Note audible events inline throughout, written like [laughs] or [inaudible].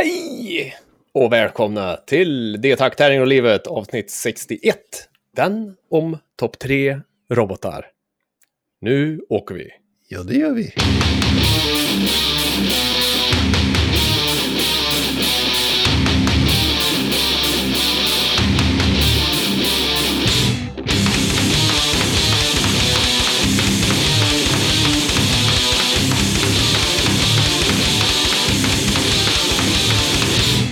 Hej och välkomna till D-Tack Tärning och livet avsnitt 61. Den om topp tre robotar. Nu åker vi. Ja, det gör vi.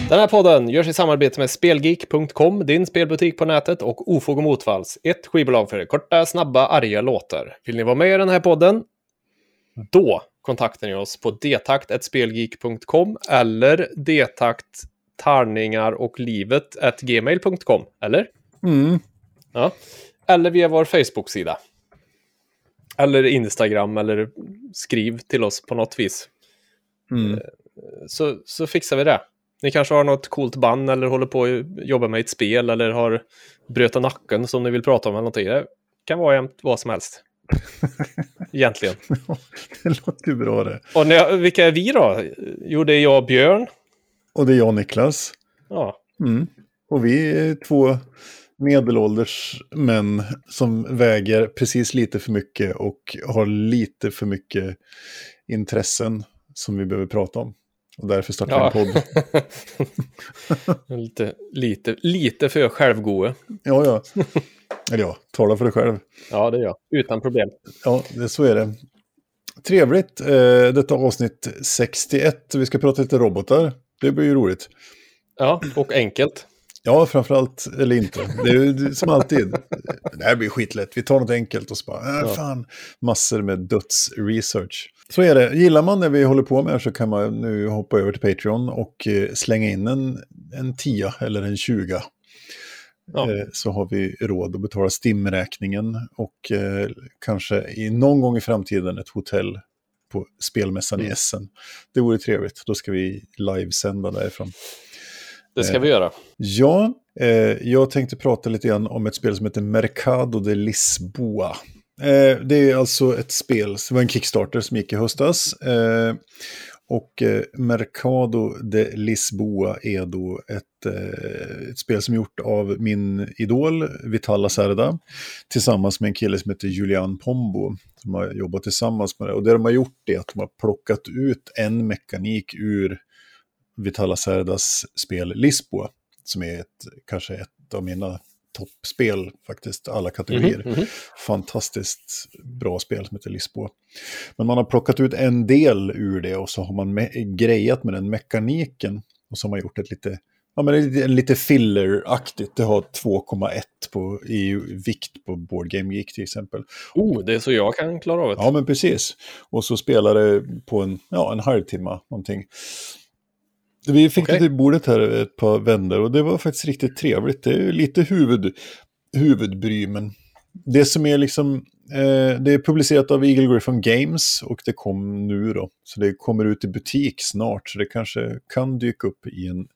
Den här podden görs i samarbete med Spelgeek.com, din spelbutik på nätet och Ofog och Motvalls, ett skivbolag för korta, snabba, arga låtar. Vill ni vara med i den här podden? Då kontaktar ni oss på detakt.spelgeek.com eller detakt tärningar och livet gmail.com, eller? Mm. Ja. Eller via vår Facebook-sida. Eller Instagram, eller skriv till oss på något vis. Mm. Så, så fixar vi det. Ni kanske har något coolt band eller håller på att jobba med ett spel eller har bröta nacken som ni vill prata om eller någonting. Det kan vara jämt vad som helst. [laughs] Egentligen. det låter ju bra det. Och när, vilka är vi då? Jo, det är jag och Björn. Och det är jag Niklas. Ja, Mm. Och vi är två medelålders män som väger precis lite för mycket och har lite för mycket intressen som vi behöver prata om. Och därför startar Ja. en podd. [laughs] lite, lite, lite för självgoe. Ja, ja. Eller ja, tala för dig själv. Ja, det är jag. Utan problem. Ja, det, så är det. Trevligt. Eh, detta avsnitt 61. Vi ska prata lite robotar. Det blir ju roligt. Ja, och enkelt. Ja, framförallt, eller inte. Det är ju som alltid. Det här blir skitlätt. Vi tar något enkelt och så bara, äh, fan, massor med dödsresearch. Så är det. Gillar man det vi håller på med så kan man nu hoppa över till Patreon och eh, slänga in en, en 10 eller en 20. Ja. Eh, Så har vi råd att betala STIM-räkningen och eh, kanske i någon gång i framtiden ett hotell på spelmässan i Mm. Essen. Det vore trevligt. Då ska vi livesända därifrån. Det ska vi göra. Ja, eh, jag tänkte prata lite grann om ett spel som heter Mercado de Lisboa. Eh, det är alltså ett spel, det var en Kickstarter som gick i höstas. Eh, och eh, Mercado de Lisboa är då ett, eh, ett spel som är gjort av min idol Vitala Serda tillsammans med en kille som heter Julian Pombo som har jobbat tillsammans med det. Och det de har gjort är att de har plockat ut en mekanik ur Vitala Serdas spel Lisboa, som är ett, kanske ett av mina toppspel faktiskt, alla kategorier. Mhm, mhm. Fantastiskt bra spel som heter Lisboa. Men man har plockat ut en del ur det och så har man me- grejat med den mekaniken och så har man gjort ett lite Ja, men det är lite- lite filler-aktigt. Det har 2,1 på, i vikt på Board Game Geek till exempel. Oh, det är så jag kan klara av det. Ja, men precis. Och så spelar det på en, ja, en halvtimme någonting. Vi fick Okej. det till bordet här ett par vändor och det var faktiskt riktigt trevligt. Det är lite huvud, huvudbry, men det som är liksom, eh, det är publicerat av Eagle Griffon Games och det kom nu då. Så det kommer ut i butik snart, så det kanske kan dyka upp i en,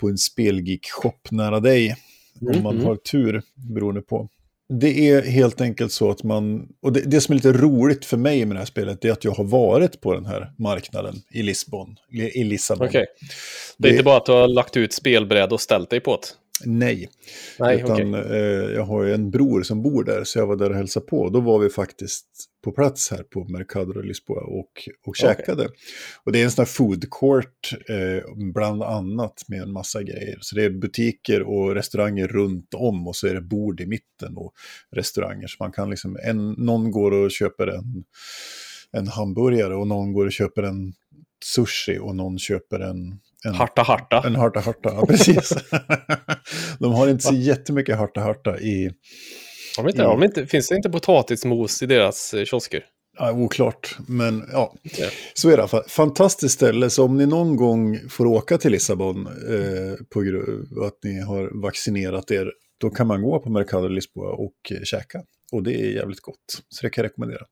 på en spelgeek-shop nära dig. Om man Mm, har tur, beroende på. Det är helt enkelt så att man, och det, det som är lite roligt för mig med det här spelet, det är att jag har varit på den här marknaden i Lisbon, i Lissabon. Okej. Det är inte bara att du har lagt ut spelbräd och ställt dig på det. Nej, Nej, utan okej. eh, jag har ju en bror som bor där, så jag var där och hälsade på. Då var vi faktiskt på plats här på Mercado de Lisboa och, och käkade. Och det är en sån här food court, eh, bland annat, med en massa grejer. Så det är butiker och restauranger runt om och så är det bord i mitten och restauranger. Så man kan liksom, en, någon går och köper en, en hamburgare och någon går och köper en sushi och någon köper en... en Harta harta. en harta harta, ja precis. [laughs] de har inte så jättemycket harta harta i, Om inte, Ja. om inte, finns det inte potatismos i deras eh, kiosker? ja, oklart, men ja. Ja. Så är det i alla fall. Fantastiskt ställe, så om ni någon gång får åka till Lissabon eh, på grund av att ni har vaccinerat er, då kan man gå på Mercado Lisboa och eh, käka. Och det är jävligt gott, så det kan jag rekommendera.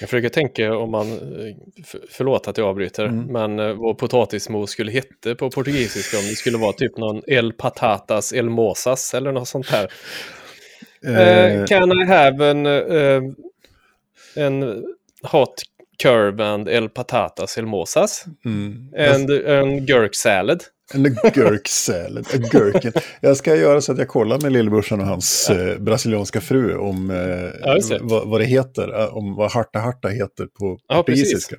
Jag försöker tänka om man, eh, för- förlåt att jag avbryter, Mm. men eh, vad potatismos skulle heta på portugisiska om det skulle vara typ någon el patatas, el mosas eller något sånt här. Eh, can I have en, eh, en hot curve and el patatas el mosas. Mm. And en gurk salad. En gurk salad, en gurken. Jag ska göra så att jag kollar med lillebrorsan och hans eh, brasilianska fru om eh, Ja, just det. vad, vad det heter, eh, om vad harta harta heter på Ja, portugisiska.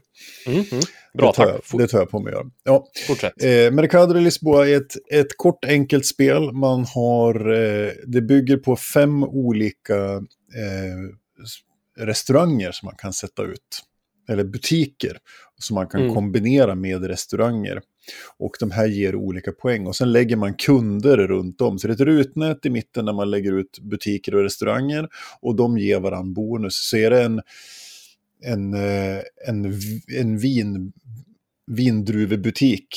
Mm, mm. Bra, det tar tack. Jag, det tar jag på mig att göra. Ja. Fortsätt. Eh, Mercado de Lisboa är ett, ett kort enkelt spel. Man har, eh, det bygger på fem olika eh, restauranger som man kan sätta ut. Eller butiker som man kan Mm. kombinera med restauranger. Och de här ger olika poäng. Och sen lägger man kunder runt om. Så det är ett rutnät i mitten där man lägger ut butiker och restauranger. Och de ger varandra bonus. Så är det en, en, eh, en, en vin, vindruvebutik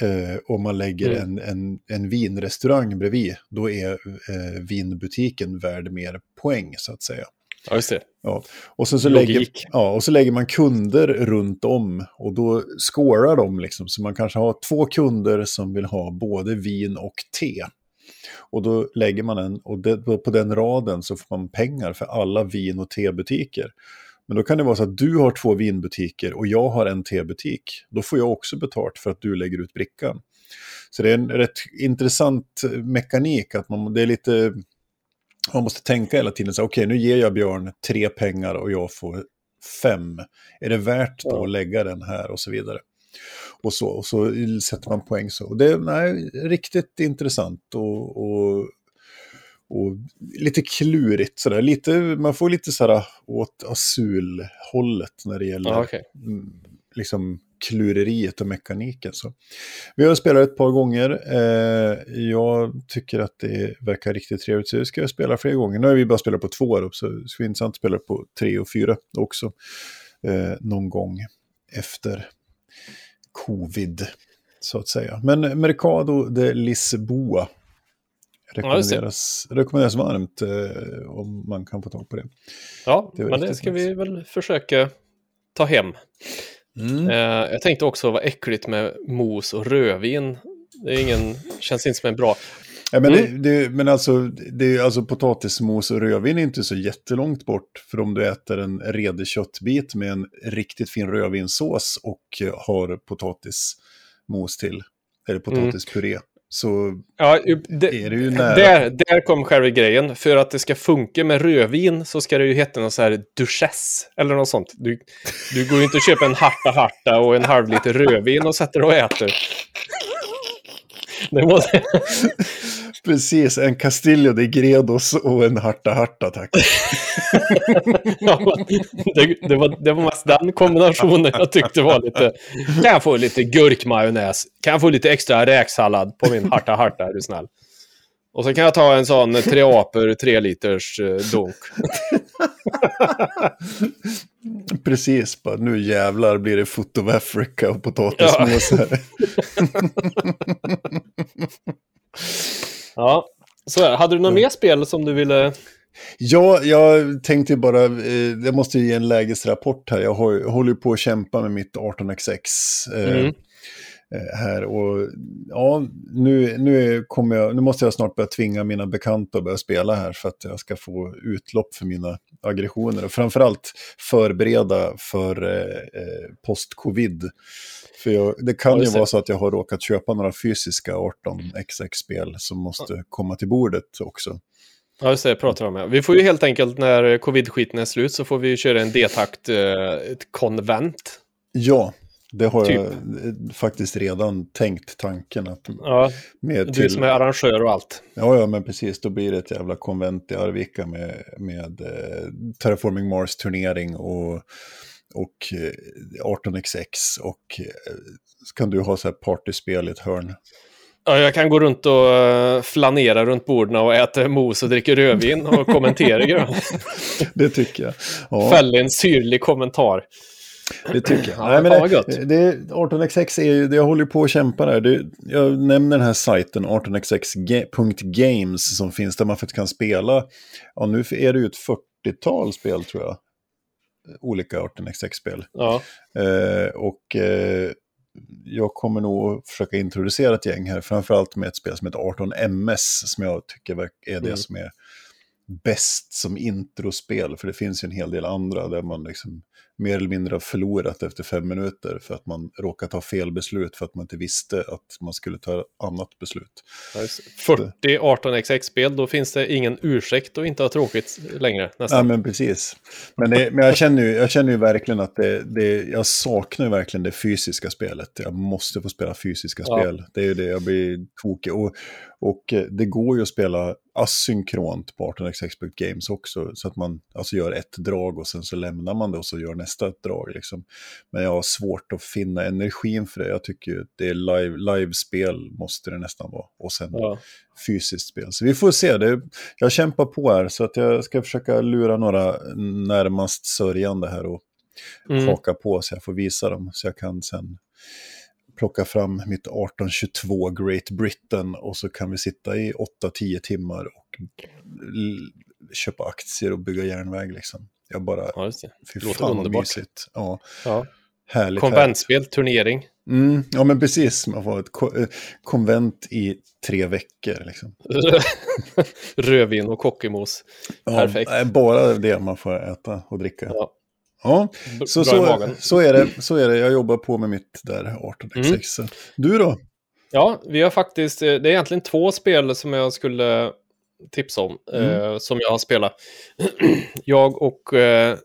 eh, och man lägger Mm. en, en, en vinrestaurang bredvid, då är eh, vinbutiken värd mer poäng så att säga. Ja, just det. Ja. Och, så lägger, ja, och så lägger man kunder runt om och då scorar de liksom. Så man kanske har två kunder som vill ha både vin och te. Och då lägger man en, och det, på den raden så får man pengar för alla vin och tebutiker. Men då kan det vara så att du har två vinbutiker och jag har en tebutik. Då får jag också betalt för att du lägger ut brickan. Så det är en rätt intressant mekanik att man, det är lite, man måste tänka hela tiden okej nu ger jag Björn tre pengar och jag får fem. Är det värt då att lägga den här och så vidare. Och så, och så sätter man poäng så. Och det är nej, riktigt intressant och, och, och lite klurigt sådär. Lite, man får lite sådär åt asulhållet när det gäller Ja, okej. mm, liksom klureriet och mekaniken. Så. Vi har spelat ett par gånger. Eh, jag tycker att det verkar riktigt trevligt, så jag ska spela fler gånger. Nu har vi bara spelat på två upp, så det ska bli intressant att spela på tre och fyra också. Eh, någon gång efter covid, så att säga. Men Mercado de Lisboa Ja, just det. rekommenderas, rekommenderas varmt eh, om man kan få tag på det. Ja, Det men det ska vi väl försöka ta hem. Mm. Eh, jag tänkte också vad äckligt med mos och rödvin. Det är ingen, känns inte som en bra... Ja, men, Mm. det, det, men alltså, det, alltså potatismos och rödvin är inte så jättelångt bort. För om du äter en redig köttbit med en riktigt fin rödvinssås och har potatismos till, eller potatispuré, så Ja, det, är det ju nära. där, där kom själva grejen. För att det ska funka med rödvin så ska det ju heta något så här duchesse eller något sånt. Du, du går ju inte och köper en harta harta och en halv liter rödvin och sätter och äter. Det måste... Precis, en Castillo de Gredos och en Harta Harta, tack. [laughs] Ja, det, det, var, det var mest den kombinationen jag tyckte var lite... Kan jag få lite gurkmajonnäs? Kan jag få lite extra räksallad på min harta harta, är du snäll? Och så kan jag ta en sån tre apor, tre liters eh, dunk. [laughs] Precis, bara nu jävlar blir det Foot of Africa och potatismos här. [laughs] Ja, så här. Hade du något mer spel som du ville... Ja, jag tänkte bara, eh, jag måste ge en lägesrapport här. Jag, har, håller på att kämpa med mitt 18xx eh, Mm. eh, här. Och ja, nu, nu, är- kommer jag, nu måste jag snart börja tvinga mina bekanta att börja spela här för att jag ska få utlopp för mina aggressioner. Och framförallt förbereda för eh, eh, post-covid. För jag, det kan Ja, ju vara så att jag har råkat köpa några fysiska 18xx-spel som måste komma till bordet också. Ja, just det, pratar om det. Vi får ju helt enkelt, när covid-skiten är slut, så får vi köra en D-takt, eh, ett konvent. Ja, det har Typ. jag eh, faktiskt redan tänkt tanken att Ja, med du till... som är arrangör och allt. Ja, ja, men precis. Då blir det ett jävla konvent i Arvika med, med eh, Terraforming Mars-turnering och, och eh, 18xx. Och eh, så kan du ha så här partyspel i ett hörn. Ja, jag kan gå runt och eh, flanera runt borden och äta mos och dricka rödvin och kommentera grejer. [laughs] Det tycker jag. Ja, Fälla en syrlig kommentar. det tycker jag. Ja, Nej, men det, det, 18xx är ju, det- jag håller på att kämpa där. Det, jag nämner den här sajten 18xx.games som finns där man faktiskt kan spela. Ja, nu är det ju ett 40-tal spel tror jag. Olika 18xx-spel. Ja, Eh, och eh, jag kommer nog försöka introducera ett gäng här, framförallt med ett spel som heter 18MS, som jag tycker är det Mm. som är bäst som introspel, för det finns ju en hel del andra där man liksom mer eller mindre har förlorat efter fem minuter för att man råkat ta fel beslut för att man inte visste att man skulle ta annat beslut. 40 18xx-spel, då finns det ingen ursäkt att inte ha tråkigt längre. Nästan. Ja, men precis. Men, det, men jag, känner ju, jag känner ju verkligen att det, det, jag saknar verkligen det fysiska spelet. Jag måste få spela fysiska ja. spel. Det är ju det, jag blir tokig. Och, och eh, det går ju att spela asynkront på 18xx Games också. Så att man alltså gör ett drag och sen så lämnar man det och så gör nästa drag. Liksom. Men jag har svårt att finna energin för det. Jag tycker det är live, live-spel måste det nästan vara. Och sen ja. fysiskt spel. Så vi får se. Det, jag kämpar på här så att jag ska försöka lura några närmast sörjande här och mm. haka på så jag får visa dem. Så jag kan sen plocka fram mitt 1822 Great Britain och så kan vi sitta i 8-10 timmar och köpa aktier och bygga järnväg liksom. Jag bara, ja, just det. Fy Låter fan underbart. mysigt. Ja. ja. Härligt. Konventspel, turnering. Mm, ja, men precis. Man får ett ko eh, konvent i tre veckor. Liksom. [laughs] Rödvin och kockemos. Ja, Perfekt. Bara det man får äta och dricka. Ja. Ja, så, så, så, är det, så är det. Jag jobbar på med mitt där 18xx. Mm. Du då? Ja, vi har faktiskt, eh, det är egentligen två spel som jag skulle tipsa om, mm. eh, som jag har spelat. [clears throat] jag och eh,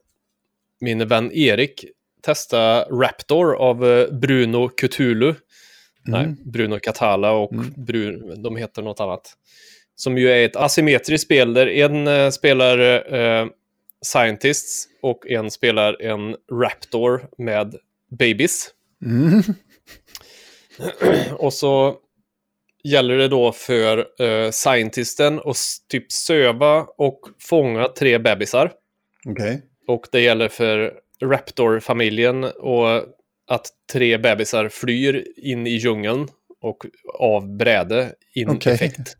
min vän Erik testade Raptor av eh, Bruno Cthulhu. Mm. Nej, Bruno Catala och mm. Bruno, de heter något annat. Som ju är ett asymmetriskt spel där en eh, spelar eh, Scientists och en spelar en Raptor med babies. Mm. [clears throat] och så gäller det då för uh, Scientisten att typ söva och fånga tre bebisar. Okay. Och det gäller för Raptor-familjen och att tre bebisar flyr in i djungeln och av bräde in okay. effekt.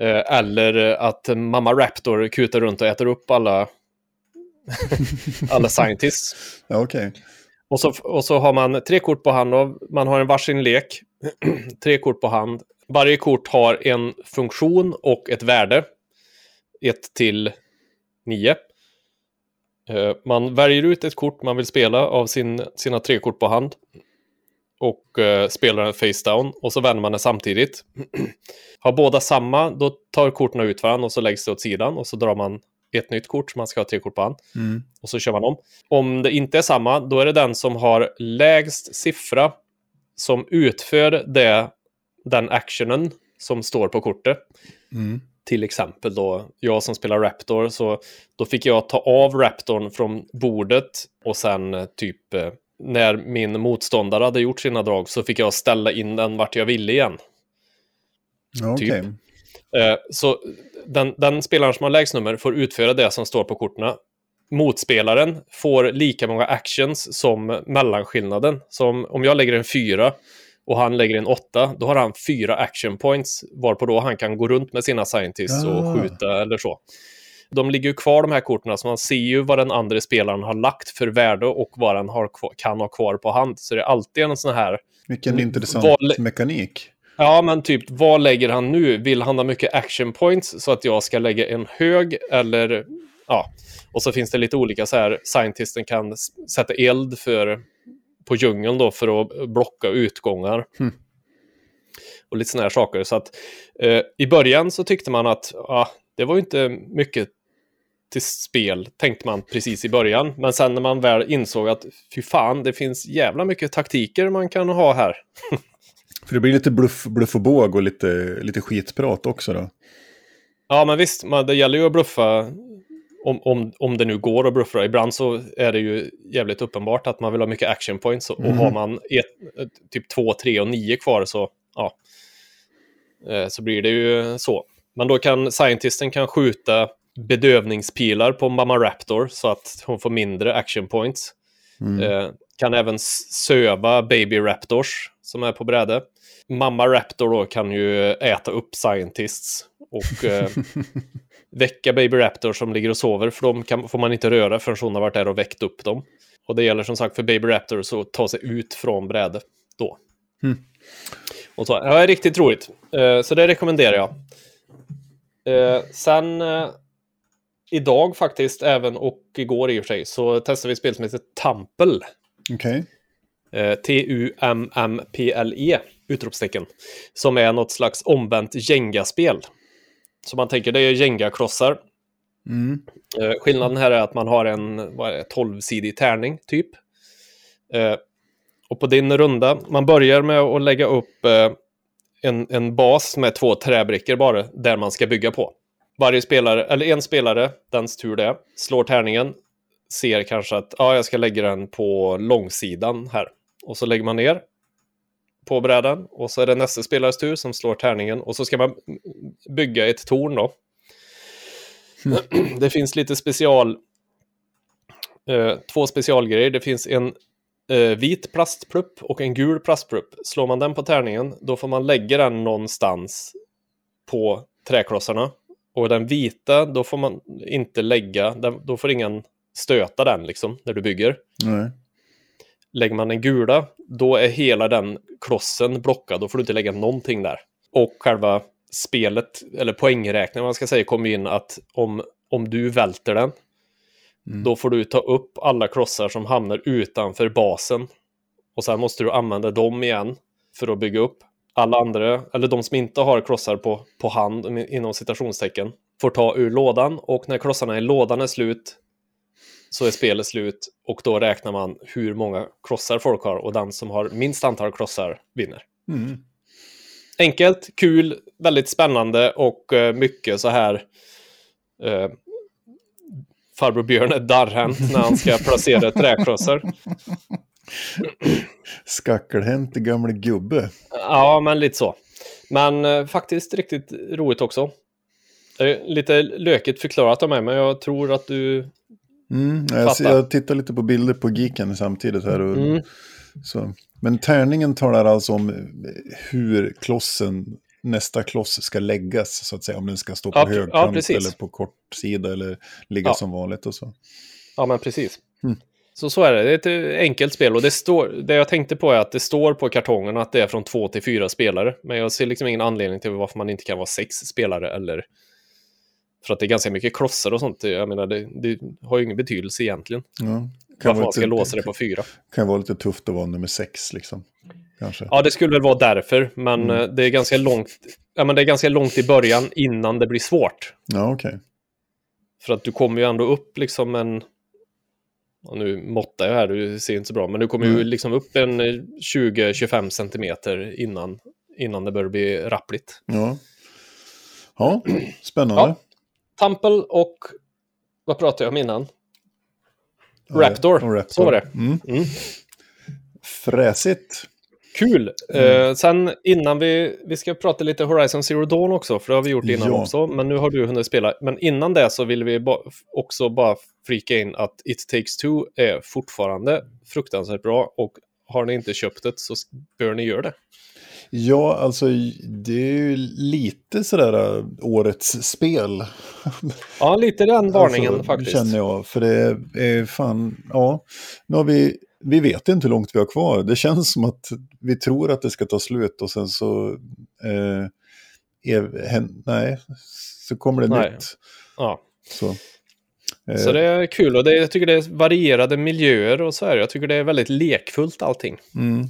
Eh, eller att mamma Raptor kutar runt och äter upp alla, alla scientists. [laughs] okay. och, så, och så har man tre kort på hand och man har en varsin lek. [clears throat] tre kort på hand. Varje kort har en funktion och ett värde. 1 till 9. Eh, man väljer ut ett kort man vill spela av sin, sina tre kort på hand och uh, spelar en face down och så vänder man den samtidigt. [clears throat] Har båda samma, då tar korten ut varandra och så läggs det åt sidan och så drar man ett nytt kort, så man ska ha tre kort på hand. Mm. Och så kör man om. Om det inte är samma, då är det den som har lägst siffra som utför det, den actionen som står på kortet. Mm. Till exempel då, jag som spelar Raptor, så då fick jag ta av Raptorn från bordet och sen eh, typ eh, när min motståndare hade gjort sina drag så fick jag ställa in den vart jag ville igen. Okay. Typ. Eh, så den, den, spelaren som har lägst nummer får utföra det som står på korten. Motspelaren får lika många actions som mellanskillnaden. Som om jag lägger en fyra och han lägger en åtta, då har han fyra action points, varpå då han kan gå runt med sina scientists ah. och skjuta eller så de ligger ju kvar de här korten, så man ser ju vad den andra spelaren har lagt för värde och vad den har, kan ha kvar på hand. Så det är alltid en sån här... Vilken intressant vad, mekanik. Ja, men typ vad lägger han nu? Vill han ha mycket action points så att jag ska lägga en hög eller... Ja, och så finns det lite olika så här. Scientisten kan sätta eld för, på djungeln då för att blocka utgångar. Hmm. Och lite sådana här saker. Så att eh, i början så tyckte man att ah, det var inte mycket till spel, tänkte man precis i början. Men sen när man väl insåg att fy fan, det finns jävla mycket taktiker man kan ha här. [laughs] För det blir lite bluff, bluff och båg och lite, lite skitprat också då. Ja, men visst, man, det gäller ju att bluffa om, om, om det nu går att bluffa. Ibland så är det ju jävligt uppenbart att man vill ha mycket action points. Och mm. har man ett, typ 2, 3 och 9 kvar så, ja, eh, så blir det ju så. Men då kan scientisten kan skjuta bedövningspilar på Mamma Raptor så att hon får mindre action points. Mm. Eh, kan även söva Baby Raptors som är på bräde. Mamma Raptor då kan ju äta upp Scientists och eh, [laughs] väcka Baby Raptor som ligger och sover för de kan, får man inte röra förrän hon har varit där och väckt upp dem. Och det gäller som sagt för Baby Raptor att ta sig ut från bräde då. Mm. Och så, ja, riktigt roligt. Eh, så det rekommenderar jag. Eh, sen eh, idag faktiskt, även och igår i och för sig, så testade vi spel som heter Tampel. Eh, T-U-M-M-P-L-E, utropstecken. Som är något slags omvänt Jenga-spel. Så man tänker, det är Jenga-krossar. Mm. Eh, skillnaden här är att man har en vad är det, 12-sidig tärning, typ. Eh, och på din runda, man börjar med att lägga upp eh, en, en bas med två träbrickor bara, där man ska bygga på. Varje spelare, eller en spelare, dens tur det slår tärningen, ser kanske att ja, jag ska lägga den på långsidan här. Och så lägger man ner på brädan och så är det nästa spelares tur som slår tärningen och så ska man bygga ett torn då. [clears throat] Det finns lite special, eh, två specialgrejer. Det finns en eh, vit plastplupp och en gul plastplupp. Slår man den på tärningen, då får man lägga den någonstans på träklossarna. Och den vita, då får man inte lägga, då får ingen stöta den liksom, när du bygger. Nej. Lägger man den gula, då är hela den klossen blockad. Då får du inte lägga någonting där. Och själva spelet, eller poängräkningen man ska säga, kommer in att om, om du välter den, då får du ta upp alla klossar som hamnar utanför basen. Och sen måste du använda dem igen för att bygga upp. Alla andra, eller de som inte har klossar på, på hand, inom citationstecken, får ta ur lådan. Och när klossarna i lådan är slut så är spelet slut och då räknar man hur många klossar folk har och den som har minst antal klossar vinner. Mm. Enkelt, kul, väldigt spännande och eh, mycket så här eh, farbror Björn är darrhänt när han ska [laughs] placera träklossar. Skackelhänt gamle gubbe. Ja, men lite så. Men eh, faktiskt riktigt roligt också. Eh, lite lökigt förklarat av mig, men jag tror att du... Mm, jag, jag tittar lite på bilder på Geeken samtidigt här. Och, Mm. så. Men tärningen talar alltså om hur klossen, nästa kloss ska läggas, så att säga. Om den ska stå på Ja, ja, högkant precis. eller på kort sida eller ligga Ja. som vanligt och så. Ja, men precis. Mm. Så så är det. Det är ett eh, enkelt spel och det, står, det jag tänkte på är att det står på kartongen att det är från två till fyra spelare. Men jag ser liksom ingen anledning till varför man inte kan vara sex spelare eller för att det är ganska mycket klossar och sånt. Jag menar, det, det har ju ingen betydelse egentligen. Ja. Kan, Varför man ska låsa det på fyra. kan vara lite tufft att vara nummer sex, liksom. Kanske. Ja, det skulle väl vara därför, men Mm. eh, det är ganska långt. Ja, men det är ganska långt i början innan det blir svårt. Ja, okej. För att du kommer ju ändå upp liksom en... Och nu måttar jag här, du ser inte så bra, men du kommer ju Mm. liksom upp en eh, 20-25 centimeter innan, innan det börjar bli rappligt. Ja. ja, spännande. Ja. Tampel och... Vad pratade jag om innan? Raptor. Och Raptor. Så var det. Mm. Mm. Fräsigt. Kul! Mm. Eh, sen innan vi... Vi ska prata lite Horizon Zero Dawn också, för det har vi gjort innan Ja. också. Men nu har du hunnit spela. Men innan det så vill vi ba också bara flika in att It takes two är fortfarande fruktansvärt bra. Och har ni inte köpt det så bör ni göra det. Ja, alltså det är ju lite sådär äh, årets spel. Ja, lite den varningen alltså, faktiskt. Känner jag, för det är fan, ja. Nu har vi, vi vet inte hur långt vi har kvar. Det känns som att vi tror att det ska ta slut och sen så, eh, är, nej, så kommer det Nej. nytt. Ja. Så, eh, Så det är kul och det, jag tycker det är varierade miljöer och så här. Jag tycker det är väldigt lekfullt allting. Mm.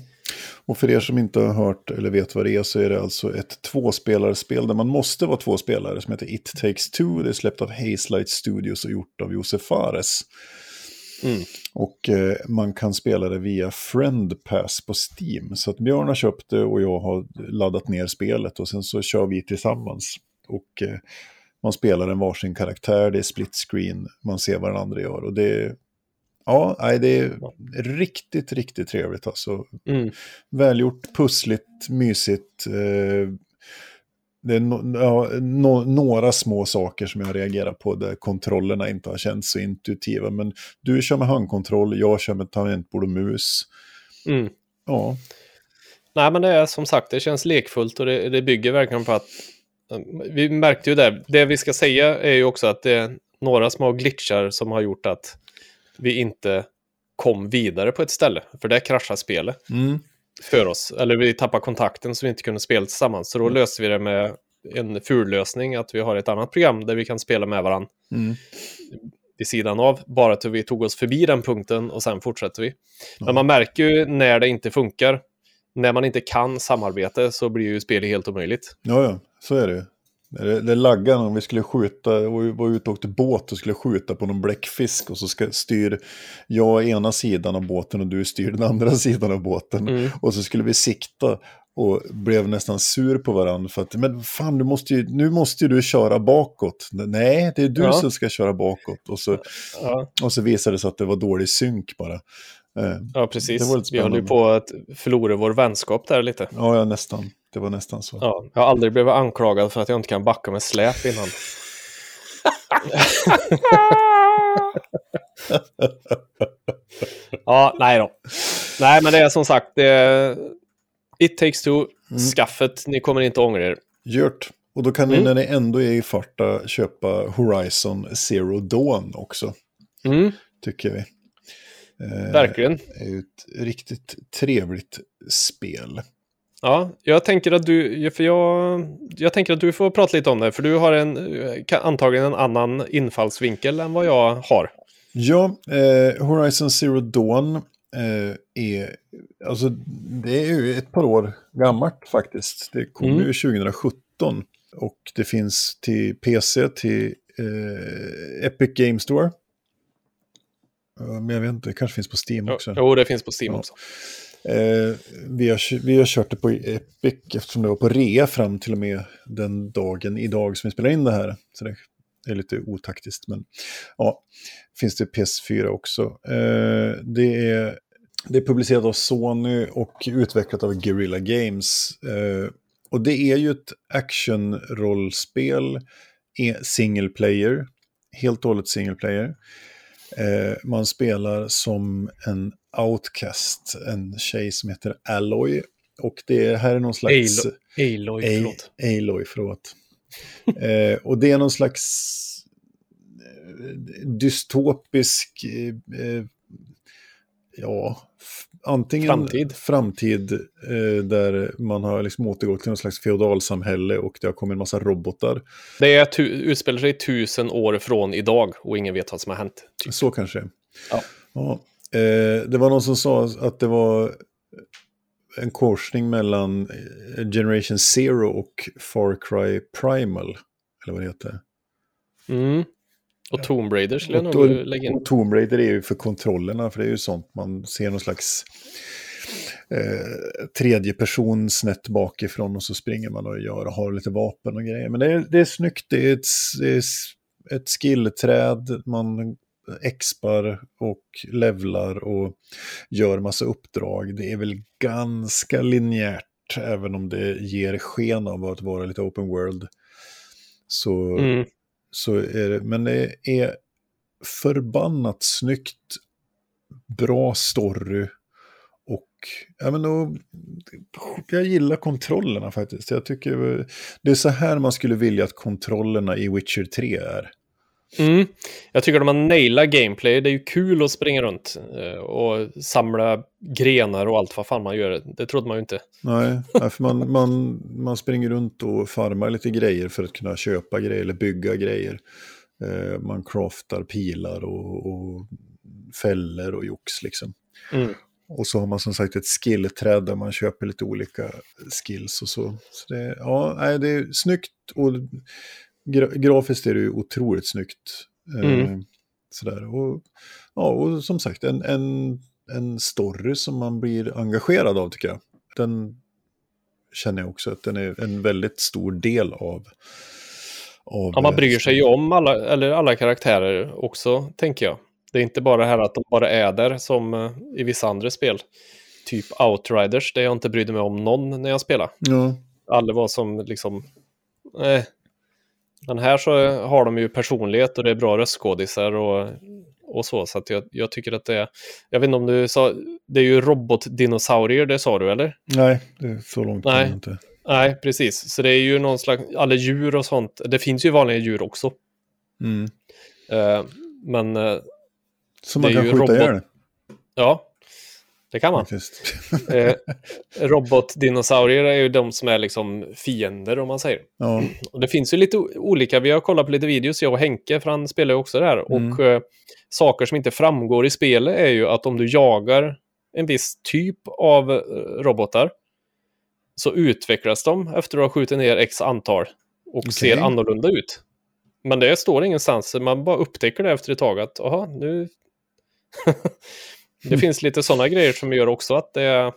Och för er som inte har hört eller vet vad det är så är det alltså ett tvåspelarspel där man måste vara två spelare som heter It takes two. Det är släppt av Hazelight Studios och gjort av Josef Fares. Mm. Och eh, man kan spela det via Friend Pass på Steam. Så att Björn har köpt det och jag har laddat ner spelet och sen så kör vi tillsammans. Och eh, man spelar en varsin karaktär, det är split screen, man ser vad den andra gör. Och det ja, nej, det är riktigt, riktigt trevligt alltså. Mm. Välgjort, pussligt, mysigt. Eh, det är no, ja, no, några små saker som jag reagerar på där kontrollerna inte har känts så intuitiva. Men du kör med handkontroll, jag kör med tangentbord och mus. Mm. Ja, Nej, men det är som sagt, det känns lekfullt och det, det bygger verkligen på att... Vi märkte ju det. Det vi ska säga är ju också att det är några små glitchar som har gjort att vi inte kom vidare på ett ställe. För där kraschar spelet mm. för oss. Eller vi tappade kontakten så vi inte kunde spela tillsammans. Så då löste vi det med en fullösning att vi har ett annat program där vi kan spela med varandra Mm. vid sidan av, bara till vi tog oss förbi den punkten och sen fortsätter vi. Ja. Men man märker ju när det inte funkar. När man inte kan samarbete så blir ju spelet helt omöjligt. Ja, ja, så är det. Det, det laggade om vi skulle skjuta, och vi var ute och åkte båt och skulle skjuta på någon bläckfisk och så ska, styr jag ena sidan av båten och du styr den andra [laughs] sidan av båten. Mm. Och så skulle vi sikta och blev nästan sur på varandra för att men fan, du måste ju, nu måste ju du köra bakåt. Nej, det är du Ja. som ska köra bakåt. Och så, Ja, och så visade det sig att det var dålig synk bara. Eh, ja precis. Vi höll ju på att förlora vår vänskap där lite. ja, ja, nästan. Det var nästan så. Ja, jag har aldrig blivit anklagad för att jag inte kan backa med släp innan. [laughs] ja, nej då. Nej, men det är som sagt, det är It takes two, Mm. skaffet, ni kommer inte ångra er. Gjort. Och då kan ni Mm. när ni ändå är i farta köpa Horizon Zero Dawn också, Mm, tycker vi. Eh, verkligen. är ju ett riktigt trevligt spel. Ja, jag tänker att du, för jag, jag tänker att du får prata lite om det, för du har en, kan- antagligen en annan infallsvinkel än vad jag har. Ja, eh, Horizon Zero Dawn eh, är, alltså det är ju ett par år gammalt faktiskt. Det kom Mm. ju 2017 och det finns till PC, till eh, Epic Game Store. Men jag vet inte, det kanske finns på Steam också. Jo, det finns på Steam Ja. också. Eh, vi, har, vi har kört det på Epic eftersom det var på rea fram till och med den dagen idag som vi spelar in det här. Så det är lite otaktiskt. Men ja, finns det PS4 också. Eh, det, är, det är publicerat av Sony och utvecklat av Guerrilla Games. Eh, och det är ju ett actionrollspel, single player, helt och hållet single player. Eh, man spelar som en outcast, en tjej som heter Alloy. Och det här är någon slags... Aloy, Aloy, förlåt. Aloy, förlåt. eh, och det är någon slags eh, dystopisk, eh, eh, ja, antingen Framtid. framtid eh, där man har liksom återgått till någon slags feodalsamhälle och det har kommit en massa robotar. Det är utspelar sig tusen år från idag och ingen vet vad som har hänt. Typ. Så kanske. Ja. Ja. Eh, det var någon som sa att det var en korsning mellan eh, Generation Zero och Far Cry Primal. Eller vad det heter. Mm. Och Tomb Raider skulle jag nog lägga in. och Tomb Raider är ju för kontrollerna, för det är ju sånt man ser någon slags eh, tredje person snett bakifrån och så springer man och gör och har lite vapen och grejer. Men det är, det är snyggt, det är ett, det är ett skillträd, man expar och levlar och gör massa uppdrag. Det är väl ganska linjärt, även om det ger sken av att vara lite open world. Så Mm. så är det, men det är förbannat snyggt, bra story och ja, men då, jag gillar kontrollerna faktiskt. Jag tycker det är så här man skulle vilja att kontrollerna i Witcher 3 är. Mm. Jag tycker de har nailat gameplay. Det är ju kul att springa runt eh, och samla grenar och allt vad fan man gör. Det trodde man ju inte. Nej, för man, man, man springer runt och farmar lite grejer för att kunna köpa grejer eller bygga grejer. Eh, man craftar pilar och, och fällor och jox liksom. Mm. Och så har man som sagt ett skillträd där man köper lite olika skills och så. så det, ja, det är snyggt och gra grafiskt är det ju otroligt snyggt. Eh, Mm. sådär. Och, ja, och som sagt en, en, en story som man blir engagerad av tycker jag. Den känner jag också att den är en väldigt stor del av. av Ja, man bryr sig ju om alla, eller alla karaktärer också, tänker jag. Det är inte bara det här att de bara är där som eh, i vissa andra spel. Typ Outriders, där jag inte brydde mig om någon när jag spelade. Ja, Alla var som liksom... Eh. Men här så har de ju personlighet och det är bra röstskådisar och, och så. Så att jag, jag tycker att det är... Jag vet inte om du sa... Det är ju robotdinosaurier, det sa du eller? nej, det är så långt Nej. inte. Nej, precis. Så det är ju någon slags... Alla djur och sånt. Det finns ju vanliga djur också. Mm. Eh, men... Eh, Så Det man kan ju skjuta robot- ihjäl. Ja. Det kan man. [laughs] Eh, robotdinosaurier är ju de som är liksom fiender om man säger. ja. Och det finns ju lite olika, vi har kollat på lite videos, jag och Henke, för han spelar ju också det här. Mm. Och eh, saker som inte framgår i spelet är ju att om du jagar en viss typ av eh, robotar så utvecklas de efter att ha skjutit ner x antal och Okej. ser annorlunda ut. Men det står ingenstans, man bara upptäcker det efter ett tag att, aha, nu... [laughs] det finns lite sådana grejer som gör också att det är...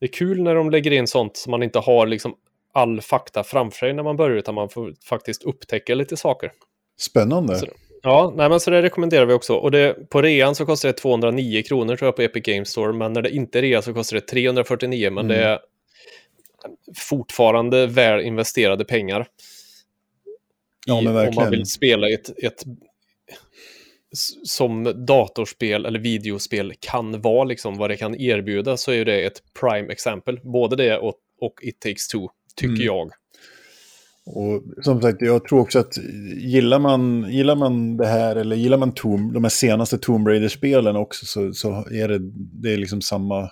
Det är kul när de lägger in sånt som man inte har liksom all fakta framför sig när man börjar, utan man får faktiskt upptäcka lite saker. Spännande. Så- Ja, nej, men så det rekommenderar vi också. Och det, på rean så kostar det 209 kronor tror jag på Epic Games Store, men när det inte är rea så kostar det 349, men Mm. det är fortfarande väl investerade pengar. Ja, men Om man verkligen. vill spela ett, ett som datorspel eller videospel kan vara, liksom vad det kan erbjuda, så är det ett prime exempel. Både det och, och It takes two, tycker Mm. jag. Och som sagt, jag tror också att gillar man, gillar man det här eller gillar man Tomb, de här senaste Tomb Raider-spelen också så, så är det, det är liksom samma,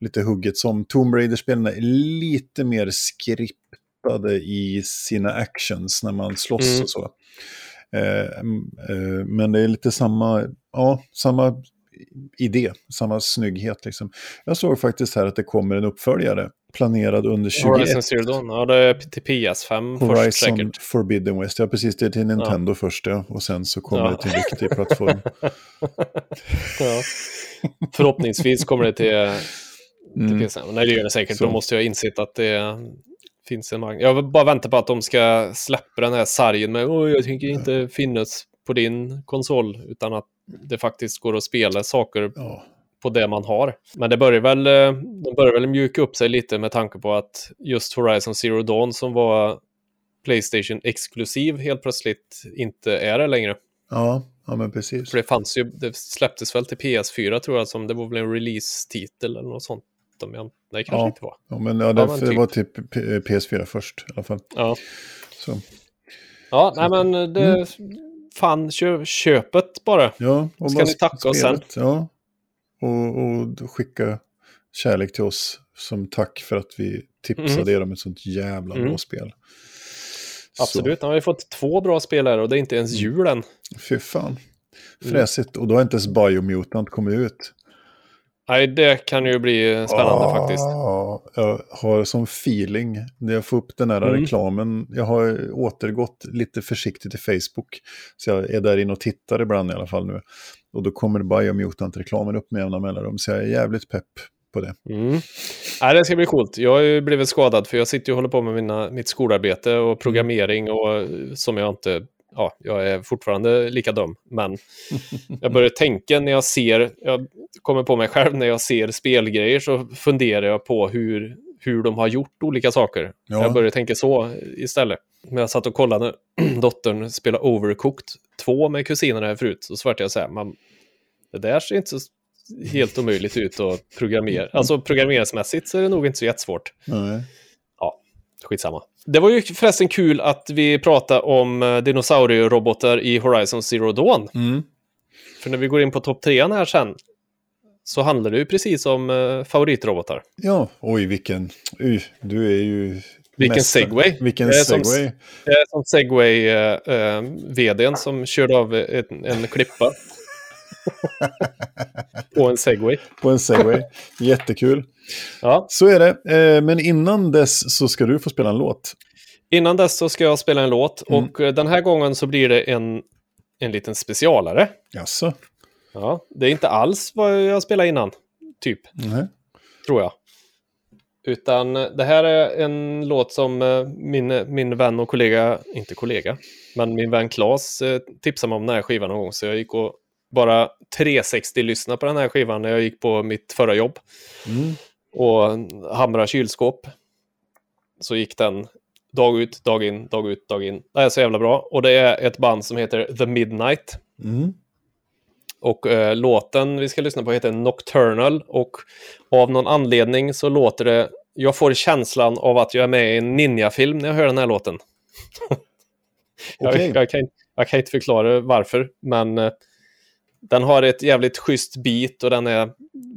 lite hugget som Tomb Raider-spelen är lite mer skriptade i sina actions när man slåss Mm. och så. Eh, mm, eh, men det är lite samma, ja, samma idé, samma snygghet liksom. Jag såg faktiskt här att det kommer en uppföljare planerad under 21. Horizon Zero Dawn, ja det är till PS5 först Horizon säkert. Forbidden West, ja precis, det är till Nintendo först ja. och sen så kommer Ja. det till en riktig plattform. [laughs] Ja. Förhoppningsvis kommer det till, till Mm. PS5. Nej, det gör det säkert. Så. De måste ju ha insett att det finns en marknad. Jag vill bara vänta på att de ska släppa den här sargen med Åh, jag tänker inte finnas på din konsol, utan att det faktiskt går att spela saker Ja. på det man har. Men det börjar väl, eh, de börjar väl mjuka upp sig lite med tanke på att just Horizon Zero Dawn som var Playstation exklusiv helt plötsligt inte är det längre. Ja, ja, men precis. För det fanns ju, det släpptes väl till PS4 tror jag, som det var väl en release-titel eller något sånt. Om jag, nej, kanske Ja. inte var. Ja, men ja, det, det typ. var typ P- PS4 först i alla fall. Ja, Så. ja nej men det, fan, kö, köpet bara. Ja, och Ska ni tacka oss sen? Ja, och, och skicka kärlek till oss som tack för att vi tipsade er om ett sånt jävla Mm. bra spel. Absolut, han har ju fått två bra spel här och det är inte ens jul än. Fy fan. Mm. Fräsigt. Och då har inte ens Biomutant kommit ut. Nej, det kan ju bli spännande Ah, faktiskt. Jag har som feeling när jag får upp den här Mm. reklamen. Jag har återgått lite försiktigt till Facebook. Så jag är där inne och tittar ibland i alla fall nu. Och då kommer Biomutant-reklamen upp med jämna mellanrum. Så jag är jävligt pepp på det. Mm. Nej, det ska bli coolt. Jag har ju blivit skadad för jag sitter och håller på med mina, mitt skolarbete och programmering och eh, som jag inte... Ja, jag är fortfarande lika dum, men jag börjar tänka när jag ser, jag kommer på mig själv när jag ser spelgrejer så funderar jag på hur, hur de har gjort olika saker. Ja. Jag börjar tänka så istället. Men jag satt och kollade när [clears throat] dottern spelade Overcooked 2 med kusinerna här förut, så svarte jag så här, man, det där ser inte så helt omöjligt ut att programmera. Alltså programmeringsmässigt så är det nog inte så jättesvårt. Nej. Skitsamma. Det var ju förresten kul att vi pratade om eh, dinosaurierobotar i Horizon Zero Dawn. Mm. För när vi går in på topp trean här sen så handlar det ju precis om eh, favoritrobotar. Ja, oj vilken... Uh, du är ju... Vilken mästare. segway. Vilken Det är som- segway. Är som Segway-vdn som körde av en, en klippa. På en Segway. [laughs] På en segway. Jättekul. Ja. Så är det. Eh, men innan dess så ska du få spela en låt. Innan dess så ska jag spela en låt Mm. och eh, den här gången så blir det en, en liten specialare. Jaså? Ja, det är inte alls vad jag spelade innan, typ. Nej. tror jag. Utan eh, det här är en låt som min, min vän och kollega, inte kollega, men min vän eh, tipsade mig om den här skivan någon gång. Så jag gick och bara 360-lyssnade på den här skivan när jag gick på mitt förra jobb Mm. och hamra kylskåp. Så gick den dag ut, dag in, dag ut, dag in. Det är så jävla bra. Och det är ett band som heter The Midnight. Mm. Och eh, låten vi ska lyssna på heter Nocturnal och av någon anledning så låter det... Jag får känslan av att jag är med i en ninjafilm när jag hör den här låten. [laughs] Okej. jag, jag, kan, jag kan inte förklara varför, men eh, Den har ett jävligt schysst beat och den är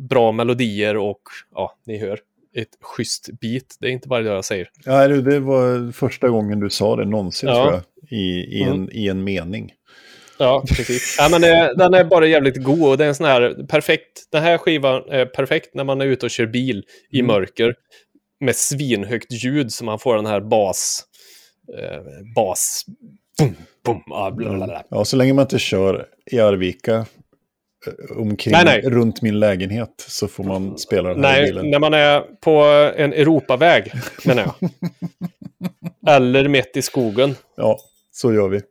bra melodier och ja, ni hör. Ett schysst beat, det är inte varje dag jag säger. Ja, det var första gången du sa det någonsin Ja. tror jag, i, i, en, Mm. i en mening. Ja, precis. Ja, men det, den är bara jävligt god och det är en sån här perfekt. Den här skivan är perfekt när man är ute och kör bil i Mm. mörker med svinhögt ljud så man får den här bas... Eh, bas... Boom, boom, ah, bla, bla, bla. Ja, så länge man inte kör i Arvika eh, omkring, Nej, nej. runt min lägenhet så får man spela den här Nej, bilen. när man är på en Europaväg, menar jag. [laughs] Eller mitt i skogen. Ja, så gör vi.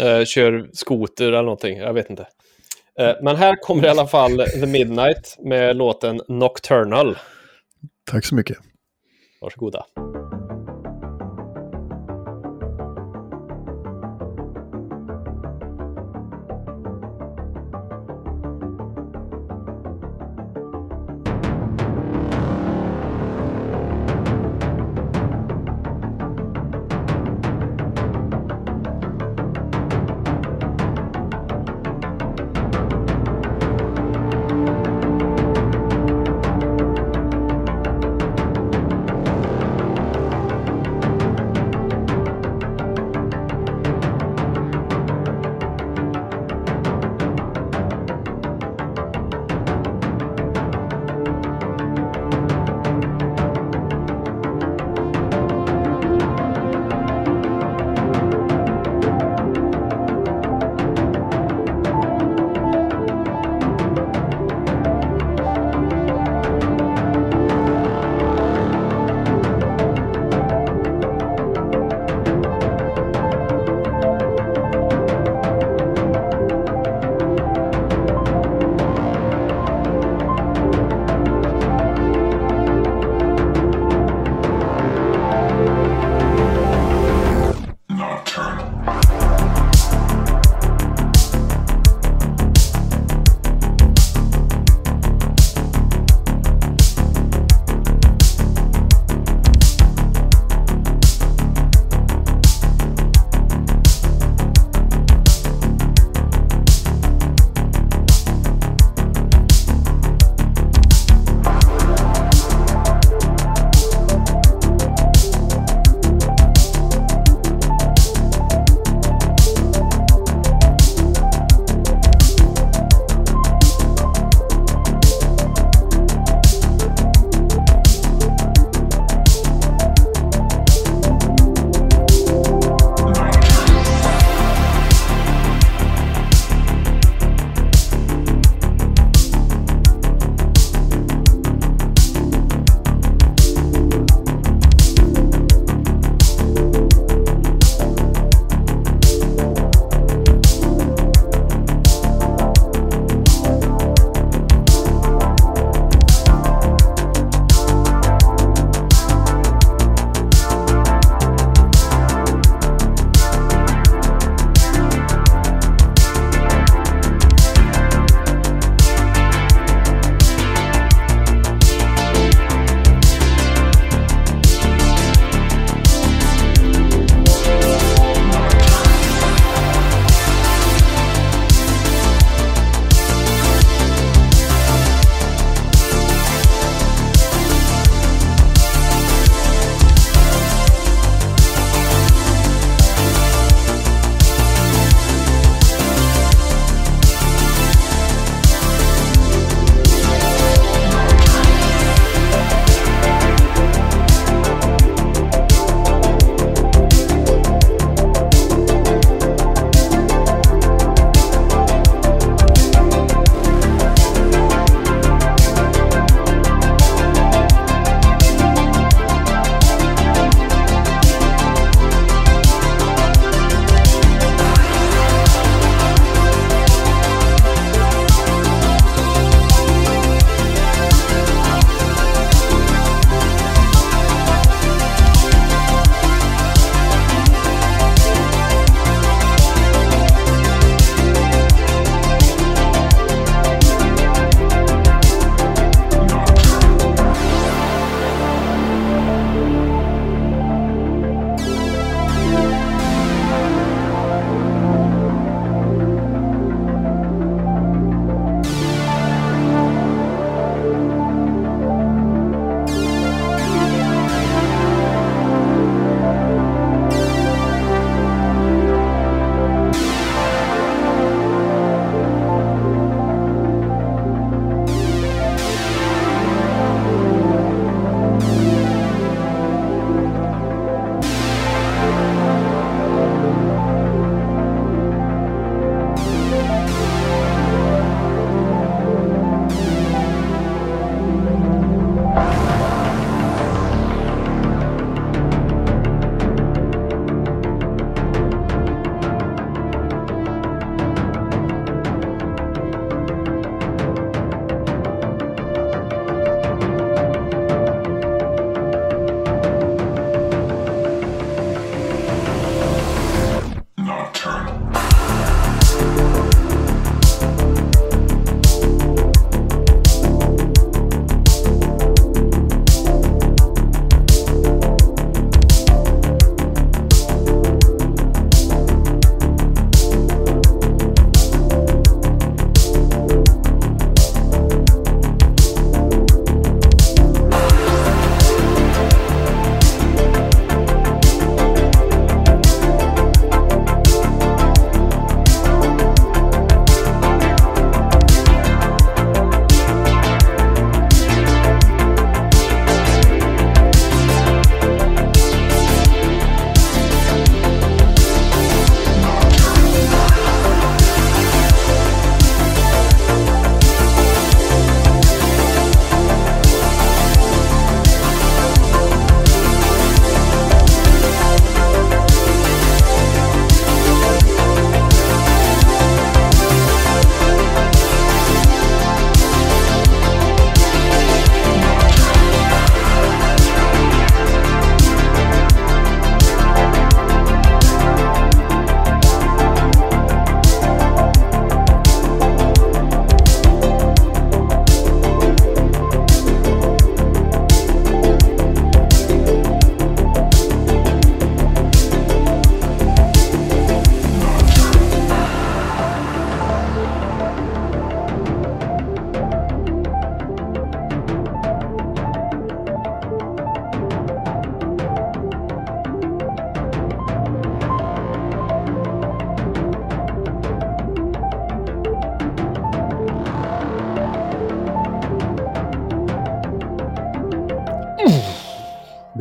Eh, kör skoter eller någonting, jag vet inte. Eh, men här kommer i alla fall The Midnight med låten Nocturnal. Tack så mycket. Varsågoda.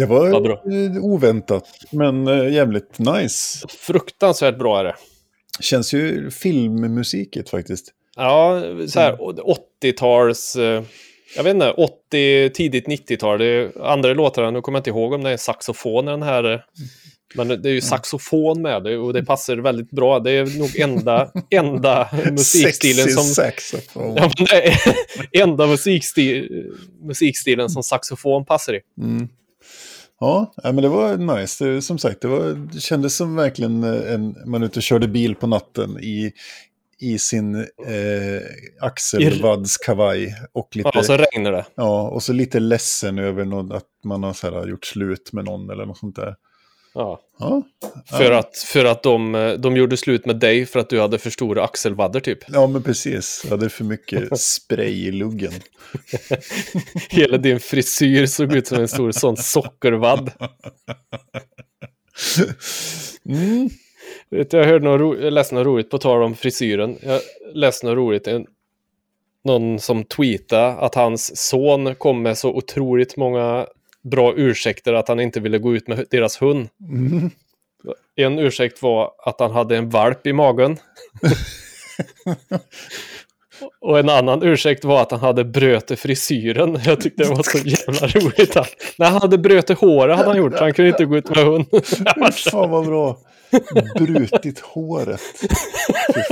Det var Vad bra. eh, oväntat, men eh, jävligt nice. Fruktansvärt bra är det. Känns ju filmmusikigt faktiskt. Ja, så här 80-tals... eh, Jag vet inte, 80, tidigt 90-tal. Det är andra låtarna, nu kommer jag inte ihåg om det är saxofon i den här. Men det är ju saxofon med det och det passar väldigt bra. Det är nog enda, [laughs] enda musikstilen som... saxofon. Ja, [laughs] enda musikstil, musikstilen som saxofon passar i. Mm. Ja, men det var nice. Det, som sagt, det, var, det kändes som verkligen eh, en, man ute och körde bil på natten i, i sin eh, axelvaddskavaj. Och lite, Ja, och så regnar det. ja, och så lite ledsen över något, att man har så här, gjort slut med någon eller något sånt där. Ja. Ja, För att, för att de, de gjorde slut med dig för att du hade för stora axelvaddar typ. ja men precis. Jag hade för mycket spray i luggen. [laughs] Hela din frisyr såg ut som en stor sån sockervadd. Mm. Jag hörde något jag läste något roligt på tal om frisyren. Jag läste något roligt. En, någon som tweetade att hans son kom med så otroligt många bra ursäkter att han inte ville gå ut med deras hund. Mm. En ursäkt var att han hade en valp i magen. [laughs] Och en annan ursäkt var att han hade bröt i frisyren. Jag tyckte det var så jävla roligt. Att, nej, han hade bröt i håret hade han gjort. så Han kunde inte gå ut med hund. [laughs] Fan vad bra. Brutit håret.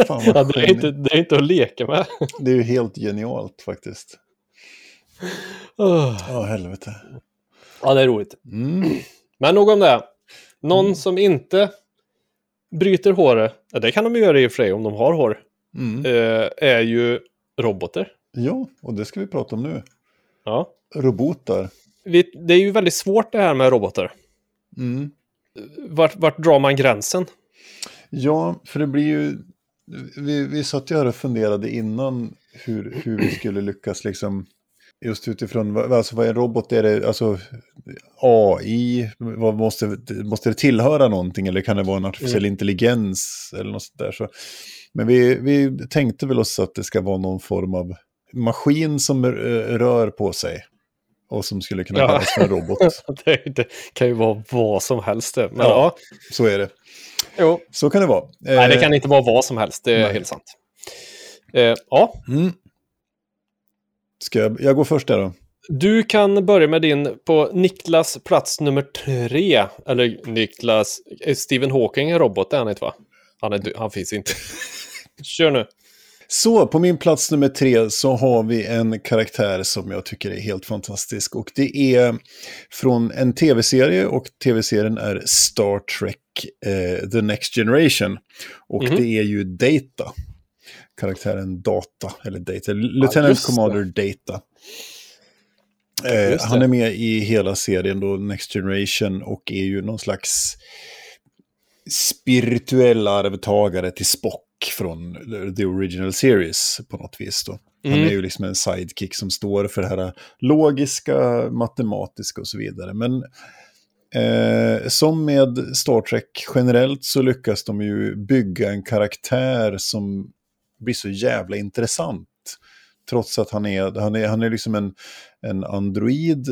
Fan Ja, det, är inte, det är inte att leka med. Det är ju helt genialt faktiskt. Åh. Ja, helvete. Ja, det är roligt. Mm. [clears throat] Men nog om det. Någon som inte bryter håret, det kan de göra i och för sig om de har hår, Mm. eh, är ju robotar. Ja, och det ska vi prata om nu. Ja. Robotar. Det är ju väldigt svårt det här med robotar. Mm. Vart, vart drar man gränsen? Ja, för det blir ju... Vi, vi satt ju här och funderade innan hur, hur vi skulle lyckas liksom... Just utifrån, vad- alltså vad är en robot? Är det alltså AI? Vad måste, måste det tillhöra någonting eller kan det vara en artificiell intelligens eller något sånt där? Så, men vi, vi tänkte väl oss att det ska vara någon form av maskin som eh, rör på sig. Och som skulle kunna Ja. kallas för en robot. [laughs] Det, det kan ju vara vad som helst. Men Ja. ja, Så är det. jo. Så kan det vara. Nej, det Eh, kan inte vara vad som helst. Det är nej. helt sant. Eh, ja, Mm. Ska jag, jag går först där då. du kan börja med din på Niklas plats nummer tre. Eller Niklas, eh, Stephen Hawking är robot, är han inte va? Han, är, han finns inte. [laughs] Kör nu. Så, på min plats nummer tre så har vi en karaktär som jag tycker är helt fantastisk. Och det är från en tv-serie och tv-serien är Star Trek eh, The Next Generation. Och Mhm. det är ju Data. Karaktären Data, eller Data, Lieutenant det. Commander Data. Eh, han är med i hela serien då, Next Generation, och är ju någon slags spirituell arvtagare till Spock från the original series på något vis. Då. Han Mm. är ju liksom en sidekick som står för det här logiska, matematiska och så vidare. Men eh, som med Star Trek generellt så lyckas de ju bygga en karaktär som blir så jävla intressant. Trots att han är, han är, han är liksom en, en android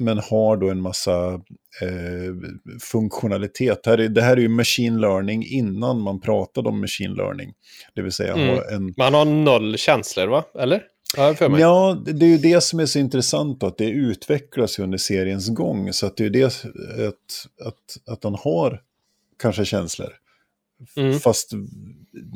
men har då en massa eh, funktionalitet. Det här, är, det här är ju machine learning innan man pratade om machine learning. Det vill säga Mm. en... Men han har noll känslor, va? Eller? Ja. Ja, det är ju det som är så intressant då, att det utvecklas under seriens gång. Så att det är ju det att, att, att han har kanske känslor. Mm. Fast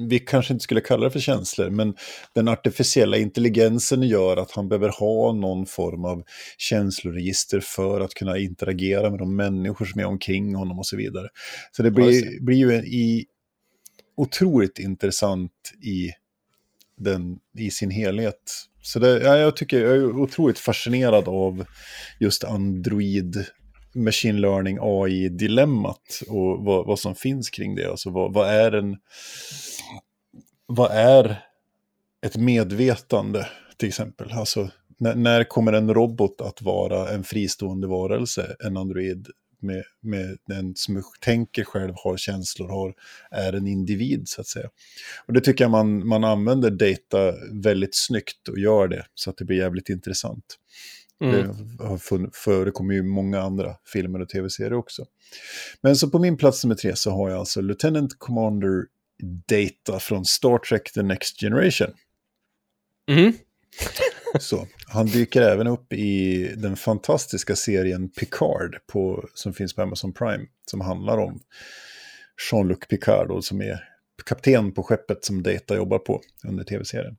vi kanske inte skulle kalla det för känslor, men den artificiella intelligensen gör att han behöver ha någon form av känsloregister för att kunna interagera med de människor som är omkring honom och så vidare. Så det blir, blir ju en, i, otroligt intressant i, den, i sin helhet. Så det, ja, jag tycker jag är otroligt fascinerad av just Android machine learning AI-dilemmat och vad, vad som finns kring det. Alltså vad, vad är en... Vad är ett medvetande till exempel? Alltså när, när kommer en robot att vara en fristående varelse, en android med, med den som tänker själv, har känslor, har, är en individ så att säga. Och det tycker jag man, man använder data väldigt snyggt och gör det så att det blir jävligt intressant. Mm. Det har fun- förekommer ju många andra filmer och tv-serier också. Men så på min plats nummer tre så har jag alltså Lieutenant Commander Data från Star Trek The Next Generation. Mm. [laughs] Så, han dyker även upp i den fantastiska serien Picard på, som finns på Amazon Prime. Som handlar om Jean-Luc Picard då, som är kapten på skeppet som Data jobbar på under tv-serien.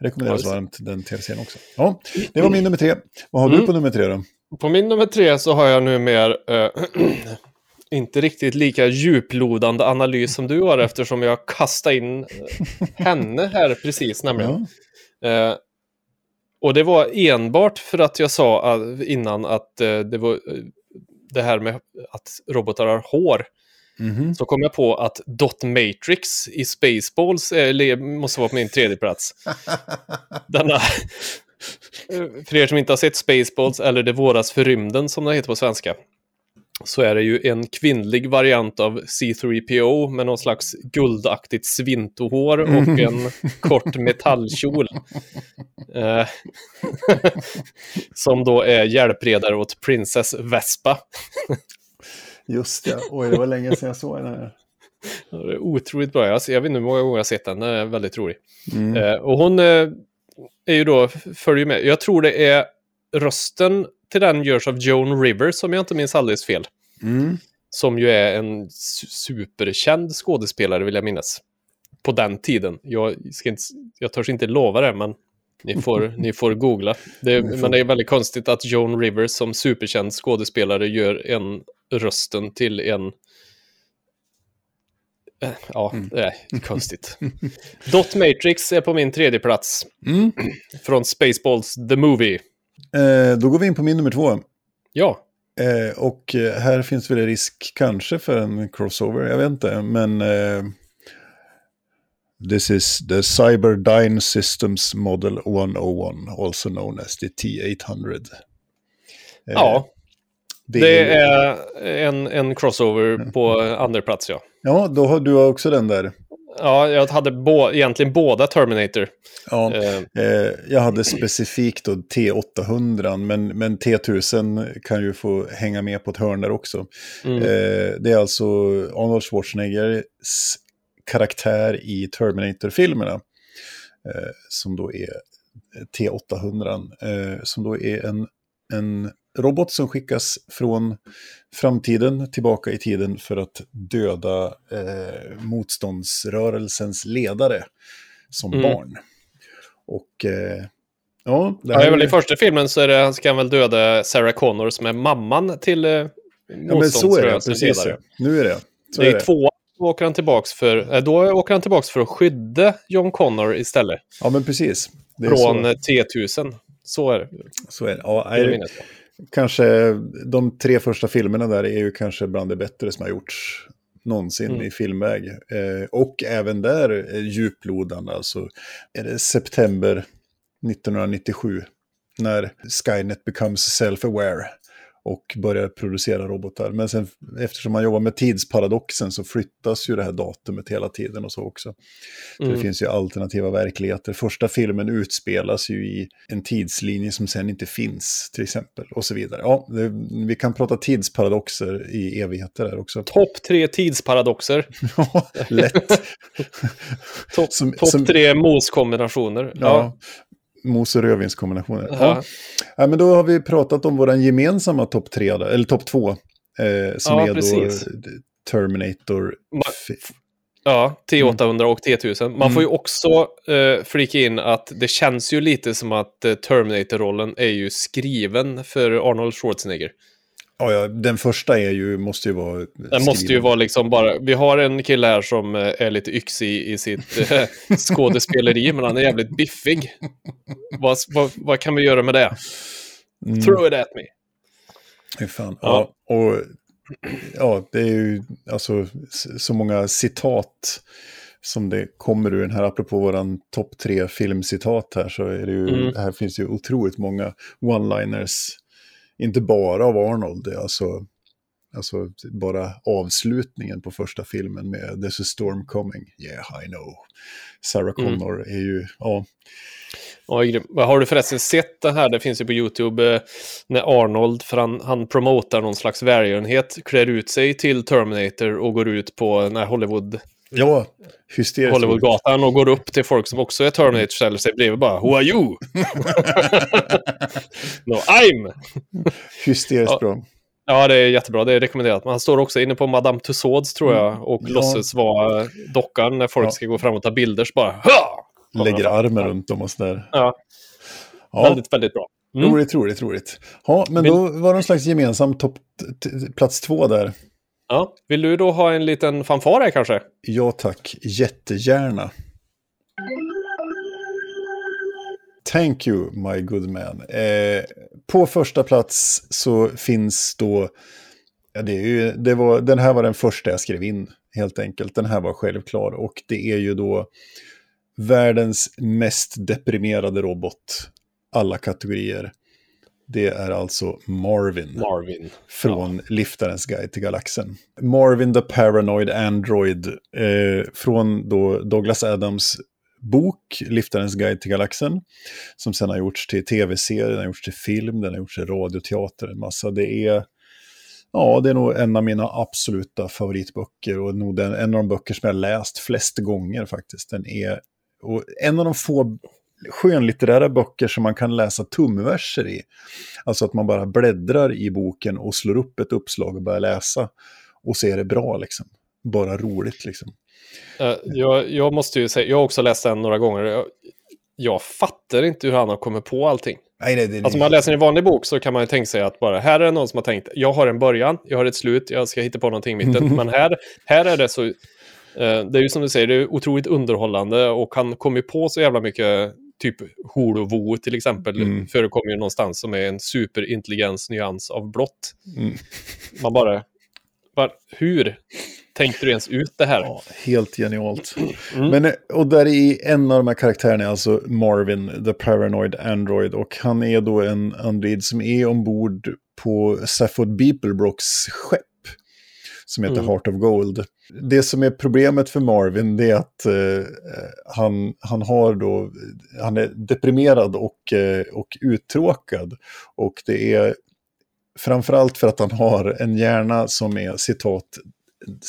Rekommenderas Ja, varmt den tv-serien också. Ja, det var min nummer tre. Vad har du Mm. på nummer tre då? På min nummer tre så har jag nu mer eh, [clears throat] inte riktigt lika djuplodande analys som du har eftersom jag kastade in eh, henne här precis nämligen. Ja. Eh, och det var enbart för att jag sa innan att det var det här med att robotar har hår. Mhm. Så kom jag på att Dot Matrix i Spaceballs eh, le- måste vara på min tredje plats. [laughs] Denna, eh, för er som inte har sett Spaceballs eller Det våras för rymden som det heter på svenska. Så är det ju en kvinnlig variant av C3PO med någon slags guldaktigt svintohår och en kort metallkjol. [laughs] Eh, [laughs] som då är hjälpredare åt Princess Vespa. Just det, oj det var länge sedan jag såg den här. [laughs] Ja, det är Otroligt bra. Jag, jag vet inte hur många gånger jag har sett den. Den är väldigt rolig. Mm. Eh, och hon eh, är ju då, följer med. Jag tror det är rösten till den görs av Joan Rivers, som jag inte minns alldeles fel. Mm. Som ju är en su- superkänd skådespelare, vill jag minnas. På den tiden. Jag, ska inte, jag törs inte lova det, men ni får, [laughs] ni får googla. Det. Men det är väldigt konstigt att Joan Rivers som superkänd skådespelare gör en rösten till en... Eh, Ja, Mm. det är konstigt. [laughs] Dot Matrix är på min tredje plats. Mm. Från Spaceballs The Movie. Eh, då går vi in på min nummer två. Ja, Eh, och eh, här finns väl risk kanske för en crossover, jag vet inte. Men eh, this is the Cyberdyne Systems Model 101, also known as the T800. Eh, ja det det är- en, en crossover på andra plats ja. Ja, då har du också den där. Ja, jag hade bo, egentligen båda Terminator. Ja, Eh, eh, jag hade specifikt då T800, men, men T1000 kan ju få hänga med på ett hörn där också. mm, Eh, det är alltså Arnold Schwarzeneggers karaktär i Terminator-filmerna. Eh, som då är T800. Eh, som då är en, en robot som skickas från framtiden tillbaka i tiden för att döda eh, motståndsrörelsens ledare som Mm. barn. Och eh, ja, det ja, väl I är- första filmen så är det, han ska han väl döda Sarah Connor som är mamman till eh, ja, är det, motståndsrörelsens precis. ledare. Nu är det. Så Det är är två då åker han tillbaks för, eh, då åker han tillbaks för att skydda John Connor istället. Ja, men precis. Det är Från så. eh, T1000. Så är det. Så är det. Ja, nej, minnas. Kanske de tre första filmerna där är ju kanske bland det bättre som har gjorts någonsin Mm. i filmväg. Eh, och även där är djuplodande, alltså är det september 1997 när Skynet becomes self-aware och börjar producera robotar. Men sen eftersom man jobbar med tidsparadoxen så flyttas ju det här datumet hela tiden och så också. Så det Mm. finns ju alternativa verkligheter. Första filmen utspelas ju i en tidslinje som sen inte finns, till exempel. Och så vidare. Ja, det, vi kan prata tidsparadoxer i evigheter här också. Topp tre tidsparadoxer. [laughs] Ja, lätt. [laughs] Topp top tre moskombinationer. Ja. Mos och rödvinskombinationer. Ja. Ja. Ja, men då har vi pratat om vår gemensamma topp tre, eller topp två. Eh, som Ja, är precis. då Terminator. Ma- F- Ja, T800 och T1000. Man Mm. får ju också eh, flika in att det känns ju lite som att eh, Terminator-rollen är ju skriven för Arnold Schwarzenegger. Ja, ja, den första är ju, måste ju vara... Den måste ju skriven. vara liksom bara, vi har en kille här som eh, är lite yxig i, sitt eh, [laughs] skådespeleri, men han är jävligt biffig. Vad, vad, vad kan vi göra med det? Mm. Throw it at me. Fy fan. Ja. Ja. och ja, det är ju alltså så många citat som det kommer ur den här, apropå våran topp tre filmcitat här, så är det ju, Mm. här finns ju otroligt många one-liners, inte bara av Arnold, det är alltså Alltså bara avslutningen på första filmen med There's a storm coming. Yeah, I know. Sarah Mm. Connor är ju, ja, Ja. Har du förresten sett det här? Det finns ju på YouTube eh, när Arnold, för han, han promotar någon slags välgörenhet, klär ut sig till Terminator och går ut på den här Hollywood, ja hysteriskt. Hollywoodgatan och går upp till folk som också är Terminator, ställer sig bredvid bara Who are you? [laughs] no, I'm! Hysteriskt Ja. bra. Ja, det är jättebra. Det är rekommenderat. Men han står också inne på Madame Tussauds, tror jag, och Mm. Ja. låtsas vara dockan när folk Ja. ska gå fram och ta bilder. Så bara ha! Lägger armen runt dem och sådär. Ja, Ja, väldigt, väldigt bra. Mm. roligt, roligt, roligt. Ja, men då var det en slags gemensam topp, plats två där. Ja. Vill du då ha en liten fanfar här kanske? Ja tack, jättegärna. Thank you, my good man. Eh, på första plats så finns då, ja, det är ju, det var, den här var den första jag skrev in, helt enkelt. Den här var självklar och det är ju då världens mest deprimerade robot, alla kategorier. Det är alltså Marvin Marvin. från Liftarens guide till galaxen. Marvin the Paranoid Android eh, från då Douglas Adams bok Liftarens guide till galaxen. Som sen har gjorts till tv-serie, den har gjorts till film, den har gjorts till radioteater, en massa. Det är, ja, det är nog en av mina absoluta favoritböcker och nog den, en av de böcker som jag läst flest gånger faktiskt. Den är och en av de få skönlitterära böcker som man kan läsa tumverser i. Alltså att man bara bläddrar i boken och slår upp ett uppslag och börjar läsa. Och så är det bra liksom. Bara roligt liksom. Eh, jag, jag måste ju säga, jag har också läst den några gånger. Jag, jag fattar inte hur han har kommit på allting. Nej, det, det, Alltså om man läser en vanlig bok så kan man ju tänka sig att bara här är det någon som har tänkt, jag har en början, jag har ett slut, jag ska hitta på någonting i mitten. [laughs] Men här, här är det så, eh, det är ju som du säger, det är otroligt underhållande och han kommer ju på så jävla mycket, typ holovo till exempel, Mm. förekommer ju någonstans som är en superintelligens nyans av blått. Mm. Man bara, bara, hur tänkte du ens ut det här? Ja, helt genialt. Mm. Men, eh, och där i en av de här karaktärerna är alltså Marvin, the paranoid android. Och han är då en android som är ombord på Safford Beeplebrox skepp. Som heter Mm. Heart of Gold. Det som är problemet för Marvin det är att eh, han, han har då, han är deprimerad och, eh, och uttråkad. Och det är framförallt för att han har en hjärna som är citat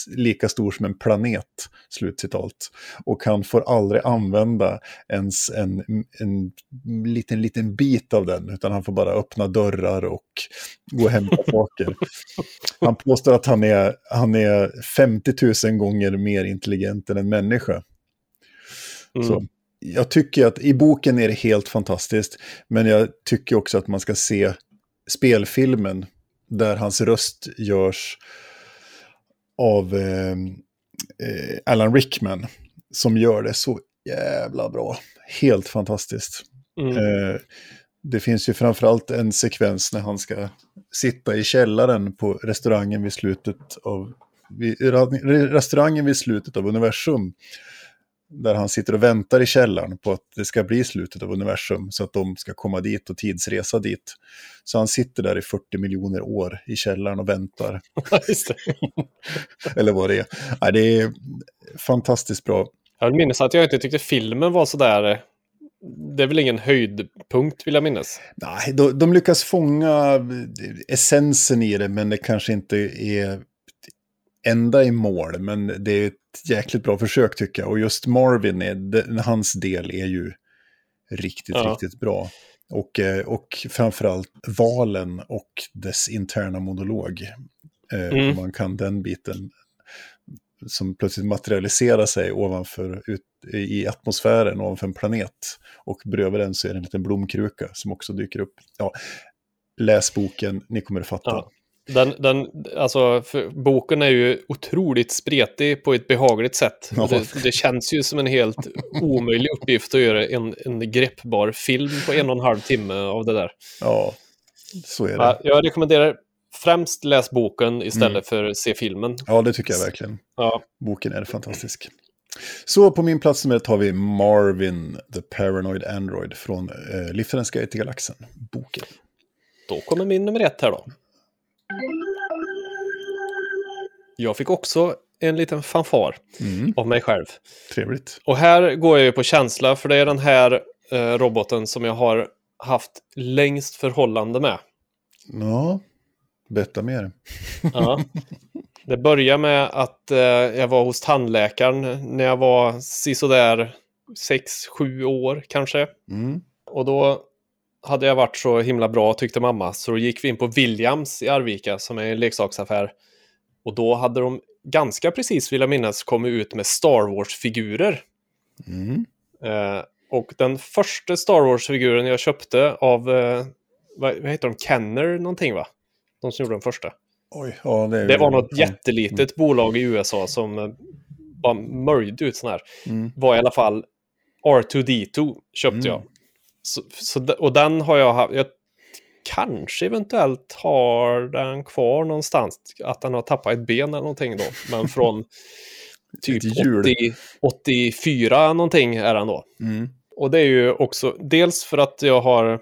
lika stor som en planet, slutcitat. Och han får aldrig använda ens en, en liten, liten bit av den, utan han får bara öppna dörrar och gå och hämta [laughs] saker. Han påstår att han är, han är 50 000 gånger mer intelligent än en människa. Mm. Så, jag tycker att i boken är det helt fantastiskt, men jag tycker också att man ska se spelfilmen där hans röst görs av eh, eh, Alan Rickman som gör det så jävla bra. Helt fantastiskt. Mm. Eh, det finns ju framförallt en sekvens när han ska sitta i källaren på restaurangen vid slutet av vid, ra- restaurangen vid slutet av universum. Där han sitter och väntar i källaren på att det ska bli slutet av universum så att de ska komma dit och tidsresa dit. Så han sitter där i 40 miljoner år i källaren och väntar. [laughs] [laughs] Eller vad det är. Nej, det är fantastiskt bra. Jag minns att jag inte tyckte filmen var sådär... eh, Det är väl ingen höjdpunkt vill jag minnas. Nej, de, de lyckas fånga essensen i det, men det kanske inte är ända i mål. Men det är ett jäkligt bra försök tycker jag. Och just Marvin, är, hans del är ju riktigt, Ja. riktigt bra. Och, eh, och framförallt valen och dess interna monolog. Eh, Mm. Man kan den biten som plötsligt materialiserar sig ovanför, ut, i atmosfären ovanför en planet. Och bredvid den så är det en liten blomkruka som också dyker upp. Ja, läs boken, ni kommer att fatta. Ja. Den, den, alltså, boken är ju otroligt spretig på ett behagligt sätt. Ja. Det, det känns ju som en helt omöjlig uppgift att göra en, en greppbar film på en och en halv timme av det där. Ja, så är det. Ja, jag rekommenderar främst läs boken istället Mm. för se filmen. Ja, det tycker jag verkligen. Ja, Boken är fantastisk. Så på min plats nummer ett har vi Marvin, the Paranoid Android från eh, Liftarens guide till galaxen. Boken. då kommer min nummer ett här då. Jag fick också en liten fanfar Mm. av mig själv. Trevligt. Och här går jag ju på känsla, för det är den här eh, roboten som jag har haft längst förhållande med. Ja, berätta mer. [laughs] Ja. Det började med att eh, jag var hos tandläkaren när jag var sisådär 6-7 år kanske. Mm. Och då hade jag varit så himla bra tyckte mamma. Så då gick vi in på Williams i Arvika som är en leksaksaffär. Och då hade de ganska precis, vill jag minnas, kommit ut med Star Wars-figurer. Mm. Eh, och den första Star Wars-figuren jag köpte av, eh, vad, vad heter de, Kenner någonting va? De som gjorde den första. Oj, ja, det, Det var något jättelitet bolag i USA som eh, bara mörjde ut sån här. Mm. Var i alla fall R2D2 köpte Mm. jag. Så, så, och den har jag haft, jag kanske eventuellt har den kvar någonstans. Att den har tappat ett ben eller någonting då. Men [laughs] från typ Ett hjul. 80, 84 någonting är den då. Mm. Och det är ju också dels för att jag har,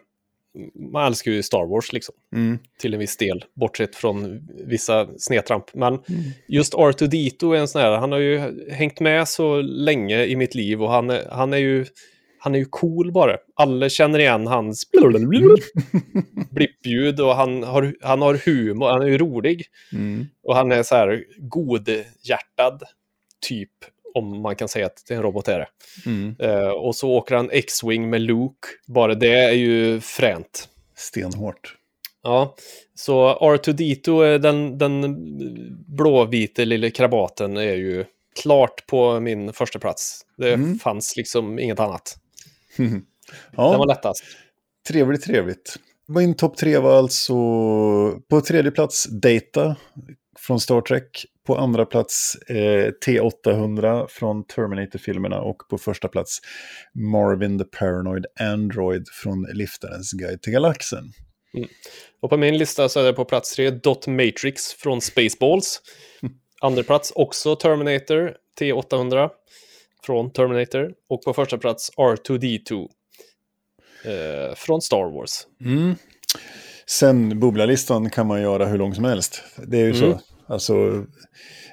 man älskar ju Star Wars liksom Mm. till en viss del, bortsett från vissa snedtramp. Men Mm. just R2D2 är en sån här, han har ju hängt med så länge i mitt liv och han han är ju han är ju cool bara. Alla känner igen hans blippljud och han har, han har humor, han är ju rolig. Mm. Och han är så här godhjärtad, typ, om man kan säga att en robot är det. Mm. Eh, och så åker han X-Wing med Luke. Bara det är ju fränt. Stenhårt. Ja, så R2D2, är den, den blåvita lilla krabaten, är ju klart på min första plats. Det Mm. fanns liksom inget annat. Den var Ja, lättast. trevligt, trevligt. Min topp tre var alltså på tredje plats Data från Star Trek. På andra plats eh, T800 från Terminator-filmerna och på första plats Marvin the Paranoid Android från Liftarens Guide till Galaxen. Och på min lista så är det på plats tre Dot Matrix från Spaceballs. [laughs] Andra plats också Terminator T800 från Terminator. Och på första plats R2D2 eh, från Star Wars. Mm. Sen bubblarlistan kan man göra hur lång som helst. Det är ju Mm. så. Alltså,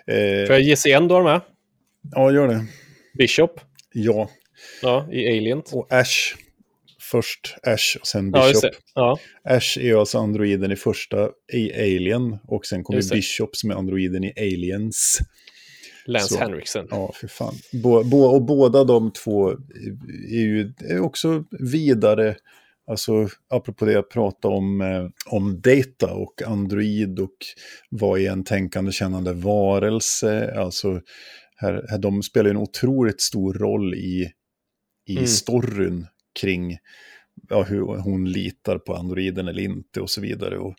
eh, Får jag gissa igen då med? ja, gör det. Bishop Ja, ja, i Alien. och Ash. Först Ash och sen Ja, Bishop. det. Ja, Ash är alltså androiden i första i Alien och sen kommer. Bishop som är androiden i Aliens. Lance Så. Henriksen. Ja, för fan. Bå, bå, och båda de två är ju är också vidare, alltså apropå det jag pratade om, eh, om data och android och vad är en tänkande kännande varelse, alltså här, här, de spelar ju en otroligt stor roll i, i Mm. storyn kring ja, hur hon litar på androiden eller inte och så vidare. Och,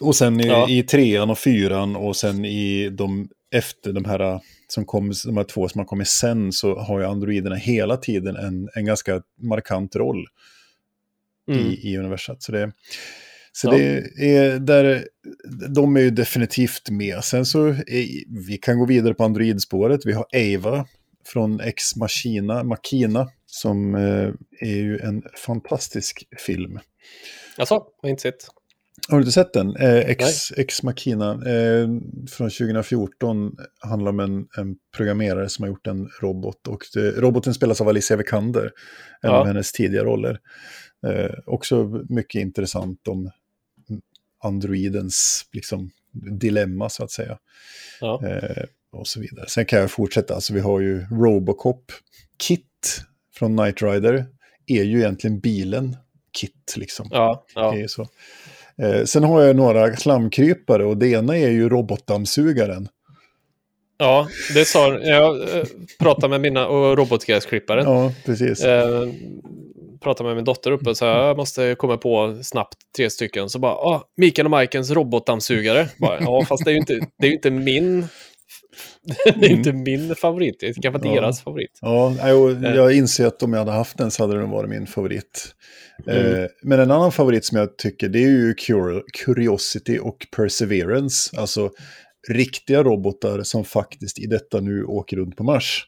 och sen i, Ja. i trean och fyran och sen i de efter de här, som kom, de här två som har kommit sen så har ju androiderna hela tiden en, en ganska markant roll Mm. i, i universat. Så, det, så Ja. det är där, de är ju definitivt med. Sen så, är, vi kan gå vidare på androidspåret. Vi har Ava från Ex Machina, Machina som eh, är ju en fantastisk film. Jag har inte sett. Har du inte sett den? Eh, Ex, Ex Machina eh, från 2014 handlar om en, en programmerare som har gjort en robot. Och det, roboten spelas av Alicia Vikander, en Ja. av hennes tidiga roller. Eh, också mycket intressant om androidens liksom, dilemma så att säga. Ja. Eh, och så vidare. Sen kan jag fortsätta, alltså vi har ju Robocop. Kit från Knight Rider är ju egentligen bilen Kit liksom. Ja, Det ja. är ju så. Eh, sen har jag några slamkrypare och det ena är ju robotdammsugaren. ja det sa jag. eh, pratade med mina och robotgräsklipparen. Ja, precis. Eh, pratade med min dotter uppe och sa jag måste komma på snabbt tre stycken. Så bara, ah, Mikael och Majkens robotdammsugare. Bara, ja, fast det är ju inte, det är inte min [laughs] det är inte min favorit. Det är kanske Ja. deras favorit. Ja, och jag inser att om jag hade haft den så hade den varit min favorit. Mm. Eh, men en annan favorit som jag tycker det är ju Cur- Curiosity och Perseverance. Alltså riktiga robotar som faktiskt i detta nu åker runt på Mars.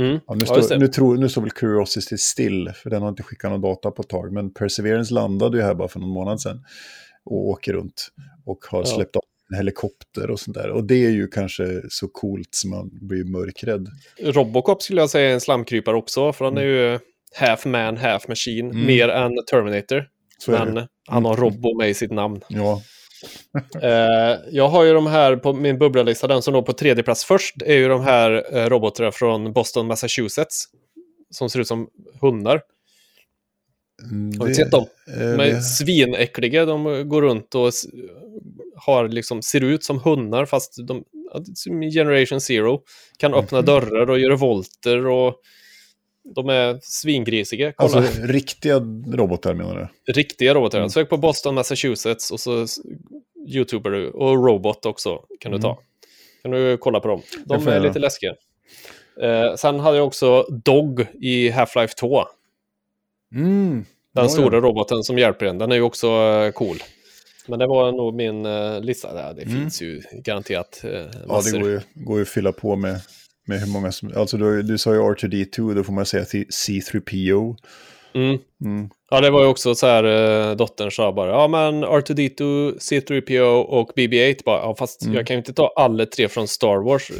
Mm. Ja, nu, Ja, står, det. nu, tror, nu står väl Curiosity still, för den har inte skickat någon data på ett tag. Men Perseverance landade ju här bara för någon månad sedan och åker runt och har Ja. släppt en helikopter och sånt där. Och det är ju kanske så coolt som man blir mörkrädd. Robocop skulle jag säga är en slamkrypare också, för han är ju half man, half machine, Mm. mer än Terminator. Så Men han har Robbo med i sitt namn. [laughs] Ja, [laughs] Eh, jag har ju de här på min bubblalista, den som låg på tredje plats först är ju de här eh, robotarna från Boston, Massachusetts. Som ser ut som hundar. mm, Har du sett dem? eh, De är det- svinäckliga, de går runt och har liksom, ser ut som hundar fast de, Generation Zero kan öppna Mhm. dörrar och göra volter och de är svingrisiga. Kolla. Alltså riktiga robotar menar du? Riktiga robotar. Mm. Sök på Boston, Massachusetts och så youtuber du. Och robot också kan du ta. Mm. Kan du kolla på dem. De är lite läskiga. Eh, sen hade jag också Dog i Half-Life 2. Mm. Den Ja, stora ja. roboten som hjälper en. Den är ju också eh, cool. Men det var nog min uh, lista. där. det Mm. finns ju garanterat uh, Ja, massor. det går ju, går ju att fylla på med, med hur många som... Alltså du, du sa ju R2D2, då får man säga till C3PO. Mm. Mm. Ja, det var ju också så här, uh, dottern sa bara, ja men R2D2, C3PO och BB-8 bara, ja fast Mm. jag kan ju inte ta alla tre från Star Wars.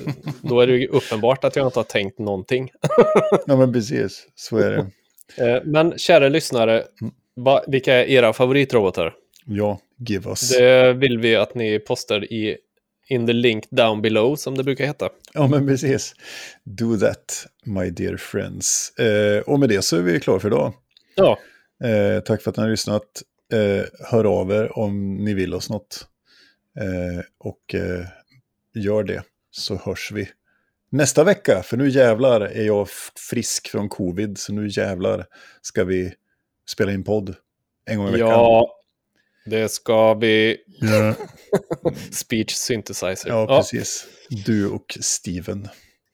Då är det ju uppenbart att jag inte har tänkt någonting. Ja, men precis. Så är det. [laughs] Eh, men kära lyssnare, Mm. va, vilka är era favoritrobotar? Ja, give us. Det vill vi att ni postar i in the link down below, som det brukar heta. Ja, men precis. Do that, my dear friends. Eh, och med det så är vi klara för idag. Ja, Eh, tack för att ni har lyssnat. Eh, hör av er om ni vill oss något. Eh, och eh, gör det, så hörs vi nästa vecka. För nu jävlar är jag frisk från covid, så nu jävlar ska vi spela in podd en gång i veckan. ja det ska vi. Ja, [laughs] Speech synthesizer. ja Ja, precis. Du och Steven.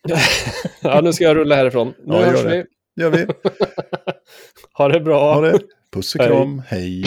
[laughs] ja, nu ska jag rulla härifrån. Nu Ja, hörs det. vi. Det gör vi. [laughs] Ha det bra. Ha det. Puss och Hej. kram. Hej.